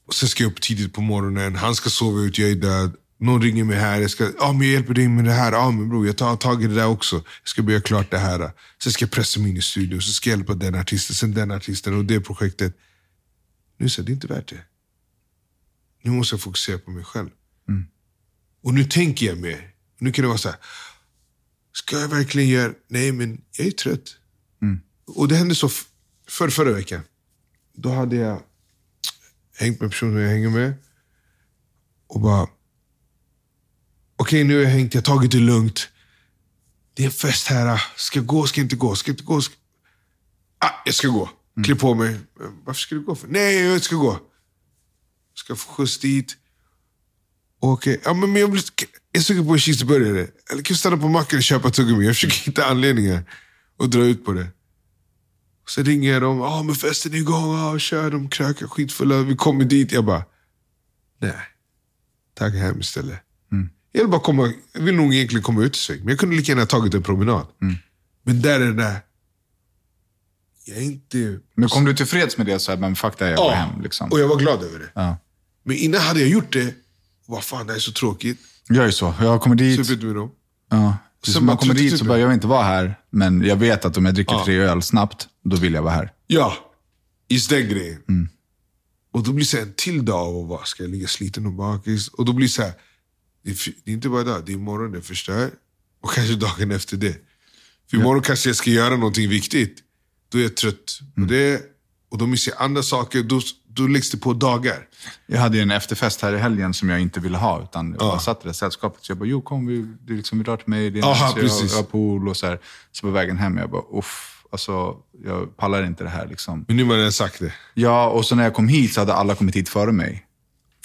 Och sen ska jag upp tidigt på morgonen. Han ska sova ut, jag är död. Någon ringer mig här. Jag ska, ah, men jag hjälper dig med det här. Ah, men bror, jag tar tag i det där också. Jag ska börja klart det här. Sen ska jag pressa mig in i studion. Så ska jag hjälpa den artisten, sen den artisten och det projektet. Nu så, det är inte värt det. Nu måste jag fokusera på mig själv. Och nu tänker jag mer. Nu kan det vara så här. Ska jag verkligen göra... Nej, men jag är trött. Och det hände så för förra veckan. Då hade jag hängt med personer jag hänger med. Och bara... okej nu har jag hängt, jag har tagit det lugnt. Det är en fest här. Ska jag gå, ska jag inte gå? Ska jag inte gå? Ska... Ah, jag ska gå. Klä på mig. Varför ska du gå för? Nej, jag ska gå. Ska få skjuts dit. Okej, ja, men jag, blir, jag är sugen på en cheeseburgare. Eller kan vi stanna på macken och köpa tuggummi? Jag försöker hitta anledningar och dra ut på det. Så ringer jag dem. Ja, men festen är igång. Ja, kör. De krökar skitfulla. Vi kommer dit. Jag bara, nej. Tagga hem istället. Jag vill bara komma, jag vill nog egentligen komma ut i sväng. Men jag kunde lika gärna tagit en promenad. Men där är det där. Jag är inte... Men kom du tillfreds med det? Så här, men fuck det, jag går hem. Liksom. och jag var glad över det. Ja. Men innan hade jag gjort det. Vad fan, det här är så tråkigt. Jag är så. Jag kommer dit. Supit med dem. Ja. Så man kommer dit så behöver jag inte vara här. Men jag vet att om jag dricker Ja. tre öl snabbt, då vill jag vara här. Ja, just den grejen. Och då blir det så en till dag och vad ska jag ligga sliten och bakis? Och då blir det så här, det är, inte bara idag, det är imorgon det förstör. Och kanske dagen efter det. För imorgon kanske jag ska göra någonting viktigt. Då är jag trött på det. Och då missar jag andra saker. Då, då läggs det på dagar. Jag hade ju en efterfest här i helgen som jag inte ville ha. Utan jag bara satt i det sällskapet. Så jag bara, jo kom vi, det liksom, vi drar till mig. Det är Aha, precis. jag har pool och så här. Så på vägen hem, jag bara, uff. Alltså, jag pallar inte det här liksom. Men nu har jag sagt det. Ja, och så när jag kom hit så hade alla kommit hit före mig.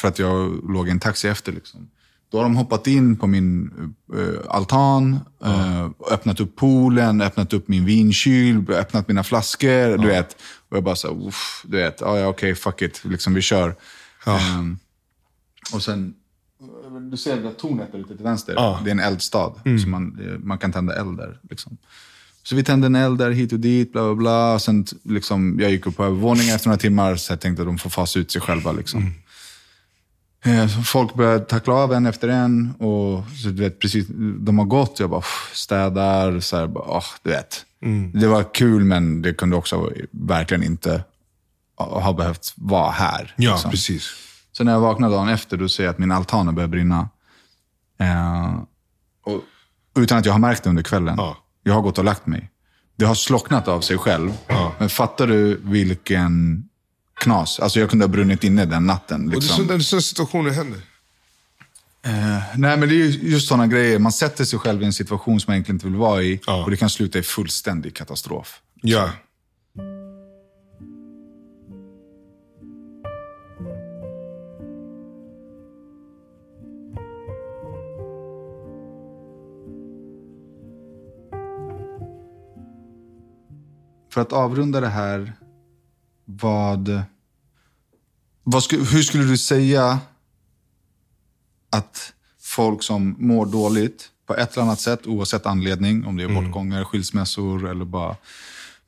För att jag låg i en taxi efter. Liksom. Då har de hoppat in på min eh, altan, eh, öppnat upp poolen, öppnat upp min vinkyl, öppnat mina flaskor. Du vet. Och jag bara så här, uff, du vet, ah, ja, okej, fuck it, liksom, vi kör. Ehm, och sen, du ser det där tornet där ute till vänster, Ja. det är en eldstad. Så man, eh, man kan tända eld där. Liksom. Så vi tände en eld där hit och dit, bla bla bla. Sen liksom, jag gick upp på övervåningen efter några timmar, så jag tänkte att de får fasa ut sig själva. Liksom. Så Folk började tackla av en efter en. Och så, du vet, precis, de har gått, jag bara "Uff, städar. Så här, bara, åh, du vet. Det var kul, men det kunde också verkligen inte ha behövt vara här. Ja, liksom. precis. Så när jag vaknar dagen efter, då ser jag att min altan har börjat brinna. Eh, och, utan att jag har märkt det under kvällen. Ja. Jag har gått och lagt mig. Det har slocknat av sig själv. Men fattar du vilken knas? Alltså jag kunde ha brunnit inne den natten. Och det är Liksom. sådana situationer händer. Eh, nej, men det är ju just sådana grejer. Man sätter sig själv i en situation som man egentligen inte vill vara i. Ja. Och det kan sluta i fullständig katastrof. Ja. För att avrunda det här, vad, vad sku, hur skulle du säga att folk som mår dåligt på ett eller annat sätt, oavsett anledning, om det är bortgångar, skilsmässor eller bara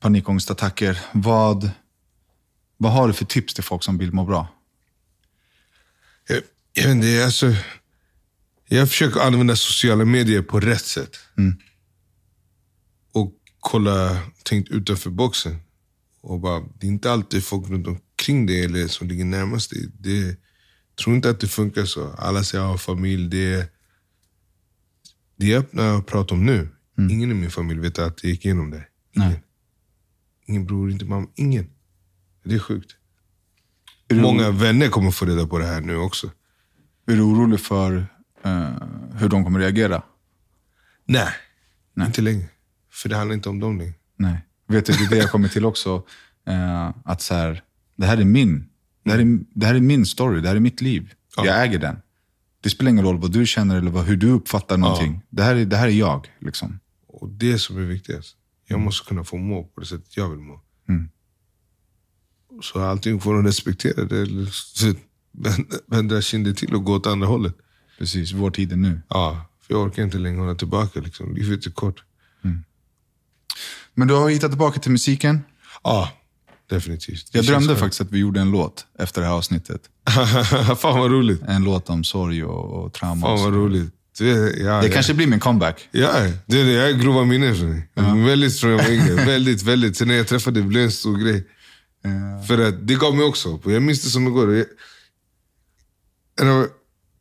panikångestattacker, vad, vad har du för tips till folk som vill må bra? Jag, jag, vet inte, alltså, jag försöker använda sociala medier på rätt sätt. Och kolla, tänkt utanför boxen. Och bara, det är inte alltid folk runt omkring dig eller som ligger närmast dig. Det, tror inte att det funkar så. Alla säger att jag har familj. Det, det är öppna att prata om nu. Ingen i min familj vet att jag gick igenom det. Ingen. Nej. Ingen bror, inte mamma. Ingen. Det är sjukt. Är Många vänner kommer få reda på det här nu också. är du orolig för eh, hur de kommer reagera? Nej, inte längre. För det handlar inte om dem längre. Nej. Vet du, det är det jag kommer till också. Eh, att så här, det här är min. Det här är, det här är min story, det här är mitt liv. Jag äger den. Det spelar ingen roll vad du känner eller vad, hur du uppfattar någonting. Det, här är, det här är jag. Liksom. Och det som är viktigast. Jag måste kunna få må på det sättet jag vill må. Mm. Så allting får de respektera det. Vända- kinden till och gå åt andra hållet. Precis, vår tid är nu. Ja, för jag orkar inte längre hålla tillbaka. Liksom. Livet är kort. Men du har hittat tillbaka till musiken. Ja, definitivt. Jag drömde skönt. faktiskt att vi gjorde en låt efter det här avsnittet. Fan vad roligt. En låt om sorg och, och trauma. Fan vad roligt. Det, ja, Det ja. kanske blir min comeback. Ja, det, det är grova minnen mig. Väldigt yngre. väldigt, väldigt. Sen när jag träffade det blev en stor grej. För att det gav mig också hopp. Jag minns det som igår. Jag, en av,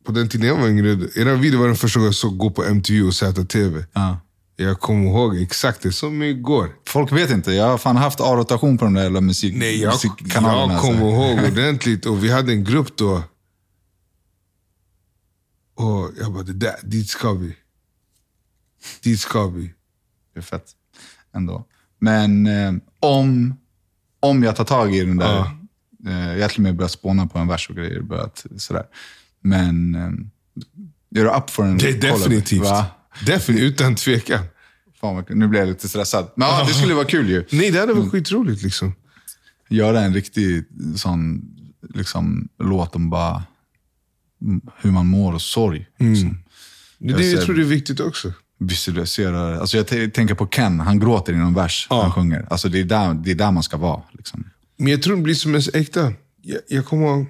på den tiden jag var yngre, era video var den första gången jag såg gå på MTV och ZTV. Ja. Jag kommer ihåg exakt det, som igår. Folk vet inte, jag har fan haft A-rotation på de där jävla musik, Nej, jag, musikkanalerna. jag alltså. kommer ihåg ordentligt. Och vi hade en grupp då. Och jag bara, det där, dit ska vi. Dit ska vi. Det är fett ändå. Men eh, om, om jag tar tag i den där, Ja. eh, jag till och med börjar spåna på en vers och grejer. Börjat, sådär. Men eh, är du up för en Det är definitivt. Va? Definitivt, utan tvekan. Fan nu blir jag lite stressad. Men ja, det skulle vara kul ju. Nej, det hade varit skitroligt liksom. Göra en riktig sån liksom, låt om bara mm, hur man mår och sorg. Liksom. Det, är det, jag tror det är viktigt också. Visualisera. Alltså jag t- tänker på Ken, han gråter i någon vers Ja. han sjunger. Alltså det, är där, det är där man ska vara. Liksom. Men jag tror det blir som mest äkta. Jag, jag kommer.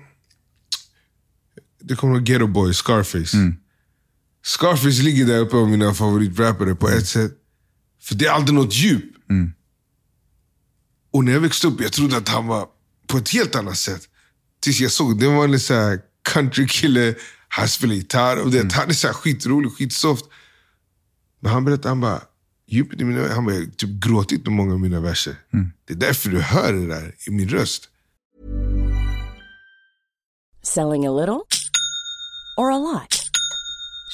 Det kommer ihåg Ghetto Boy, Scarface. Scarface ligger där uppe på mina favoritrappare på ett sätt. För det är alltid något djup. Och när jag växte upp, jag trodde att han var på ett helt annat sätt. Tills jag såg, det var en så här countrykille, han spelar gitarr och det, han är så här skitrolig, skitsoft. Men han berättade, han bara, djupet i mina han bara, jag har typ gråtit med många av mina verser. Det är därför du hör det där i min röst. Selling a little or a lot?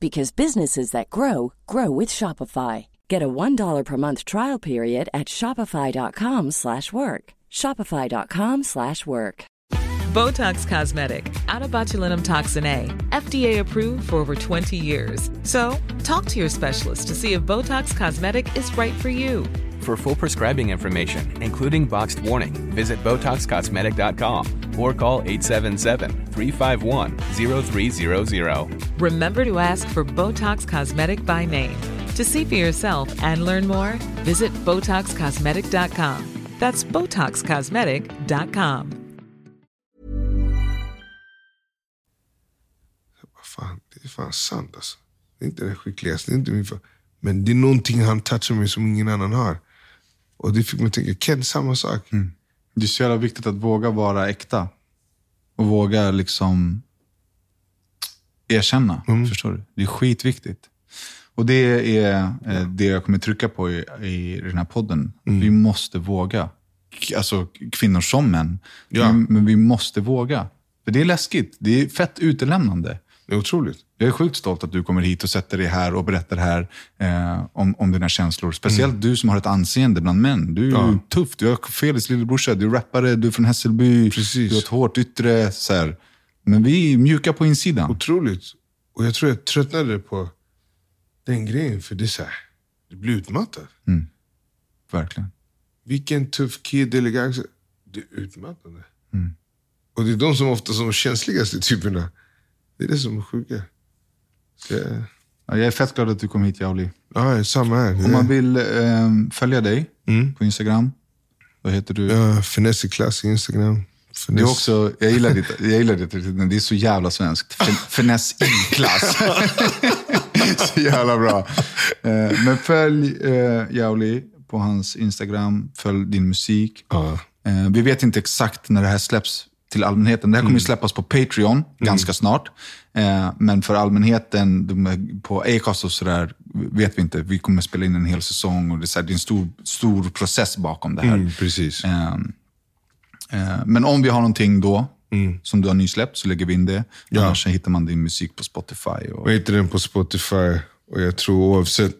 because businesses that grow grow with Shopify. Get a $1 per month trial period at shopify.com slash work. shopify.com slash work. Botox Cosmetic, out of botulinum toxin A, FDA approved for over 20 years. So, talk to your specialist to see if Botox Cosmetic is right for you. For full prescribing information, including boxed warning, visit BotoxCosmetic.com or call 877-351-0300. Remember to ask for Botox Cosmetic by name. To see for yourself and learn more, visit BotoxCosmetic.com. That's BotoxCosmetic.com. Vad fan, det är fan sant alltså. Det är inte det skickligaste, det är inte min fa- Men det är någonting han touchar mig som ingen annan har. Och det fick mig att tänka, Ken, samma sak. Det är så jävla viktigt att våga vara äkta. Och våga liksom erkänna. Förstår du? Det är skitviktigt. Och det är eh, det jag kommer trycka på i, i den här podden. Vi måste våga. Alltså kvinnor som män. Ja. Men, men vi måste våga. För det är läskigt. Det är fett utelämnande. Det är otroligt. Jag är sjukt stolt att du kommer hit och sätter dig här och berättar här eh, om, om dina känslor. Speciellt du som har ett anseende bland män. Du är Ja. tuff. Du är Felix lillebrorsa, du är rappare, du är från Hässelby. Precis. Du har ett hårt yttre. Så här. Men vi är mjuka på insidan. Otroligt. Och jag tror jag tröttnade på den grejen. För det är så här, det blir utmattat. Verkligen. Vilken tuff kid. Det är utmattande. Och det är de som ofta är de känsligaste typerna. Det är det som är sjuka. Så jag, Ja, jag är fett glad att du kom hit, Jauli. ja, samma här. Om man vill eh, följa dig Mm. på Instagram, vad heter du? Ja, finess i klass i Instagram. Det är också, jag gillar ditt, jag gillar ditt det är så jävla svenskt. Fin, finess i klass. så jävla bra. Eh, men följ eh, Jauli på hans Instagram, följ din musik. Ja. Eh, vi vet inte exakt när det här släpps till allmänheten. Det här kommer Mm. ju släppas på Patreon ganska snart. Eh, men för allmänheten, de, på Acast och sådär, vet vi inte. Vi kommer spela in en hel säsong och det är, så här, det är en stor, stor process bakom det här. Mm, precis. Ehm, eh, men om vi har någonting då, som du har nysläppt, så lägger vi in det. Mm. Ja. Annars så hittar man din musik på Spotify. Och, Och hittar den på Spotify. Och jag tror oavsett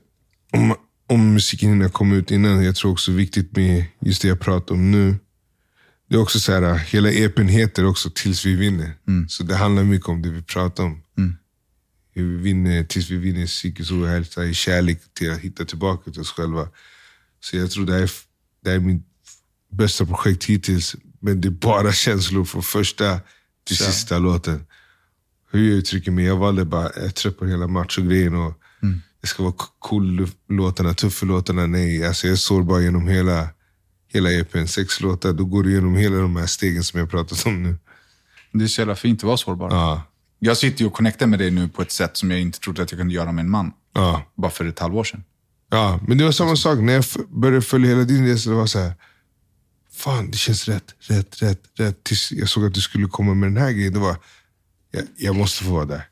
om, om musiken hinner komma ut innan, jag tror också viktigt med just det jag pratar om nu. Det är också så här, hela EPn heter också Tills vi vinner. Så det handlar mycket om det vi pratar om. Hur vi vinner, tills vi vinner psykisk ohälsa, i kärlek till att hitta tillbaka till oss själva. Så jag tror det är, det är min bästa projekt hittills. Men det är bara känslor från första till sista låten hur jag uttrycker mig. Jag valde bara, jag är trött på hela macho-grejen. Och Det ska vara cool-låtarna, tuffa låtarna. Nej, alltså jag är sårbar genom hela, hela EPn. Sex låtar, då går du igenom hela de här stegen som jag pratat om nu. Det är så jävla fint att vara sårbar. Ja. Jag sitter ju och connectar med dig nu på ett sätt som jag inte trodde att jag kunde göra med en man. Ja. Bara för ett halvår sedan. Ja, men det var samma sak när jag började följa hela din resa. Det var så här, fan det känns rätt, rätt, rätt, rätt. Tills jag såg att du skulle komma med den här grejen. Det var, jag, jag måste få vara där.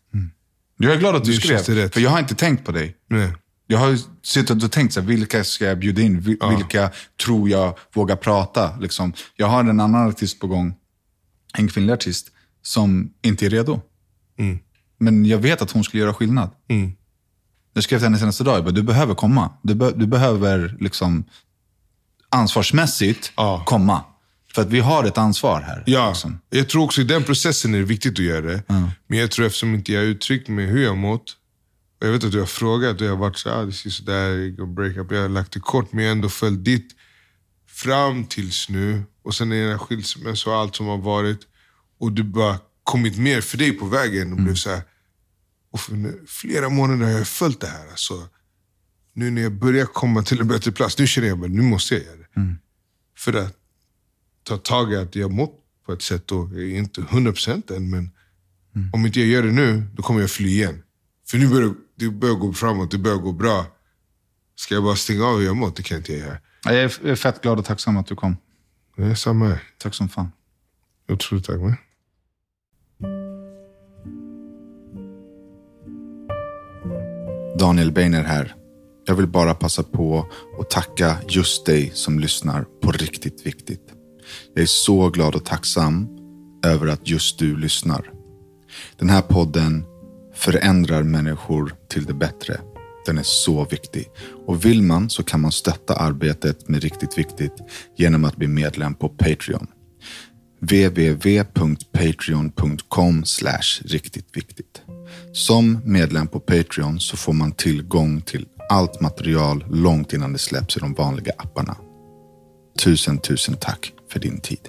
Jag är glad att du skrev, det rätt. för jag har inte tänkt på dig. Nej. Jag har ju suttit och tänkt, så här, vilka ska jag bjuda in? Vil- Vilka tror jag vågar prata? Liksom. Jag har en annan artist på gång, en kvinnlig artist, som inte är redo. Men jag vet att hon skulle göra skillnad. Jag skrev till henne senaste dag, jag bara, du behöver komma. Du, be- du behöver liksom ansvarsmässigt Ja. komma. För att vi har ett ansvar här. Ja, liksom. jag tror också i den processen är det viktigt att göra det. Men jag tror eftersom inte jag uttryckt mig hur jag mått. Och jag vet att du har frågat och jag har varit så ah, det sådär, jag går break up. Jag har lagt det kort, men jag har ändå följt ditt fram tills nu. Och sen är det skilsmässa och allt som har varit. Och du bara kommit mer för dig på vägen och blev så här. Och för flera månader har jag följt det här. Alltså, nu när jag börjar komma till en bättre plats, nu känner jag att nu måste jag göra det. För att ta tag i att jag mått på ett sätt. Och jag är inte 100% än, men om inte jag gör det nu, då kommer jag fly igen. För nu börjar det börjar gå framåt, det börjar gå bra. Ska jag bara stänga av hur jag mått? Det kan inte jag göra. Jag är fett glad och tacksam att du kom. Det är samma här. Tack som fan. Otroligt tack. Man. Daniel Beiner här. Jag vill bara passa på att tacka just dig som lyssnar på Riktigt Viktigt. Jag är så glad och tacksam över att just du lyssnar. Den här podden förändrar människor till det bättre. Den är så viktig. Och vill man så kan man stötta arbetet med Riktigt Viktigt genom att bli medlem på Patreon www.patreon.com riktigt viktigt. Som medlem på Patreon så får man tillgång till allt material långt innan det släpps i de vanliga apparna. Tusen, tusen tack för din tid.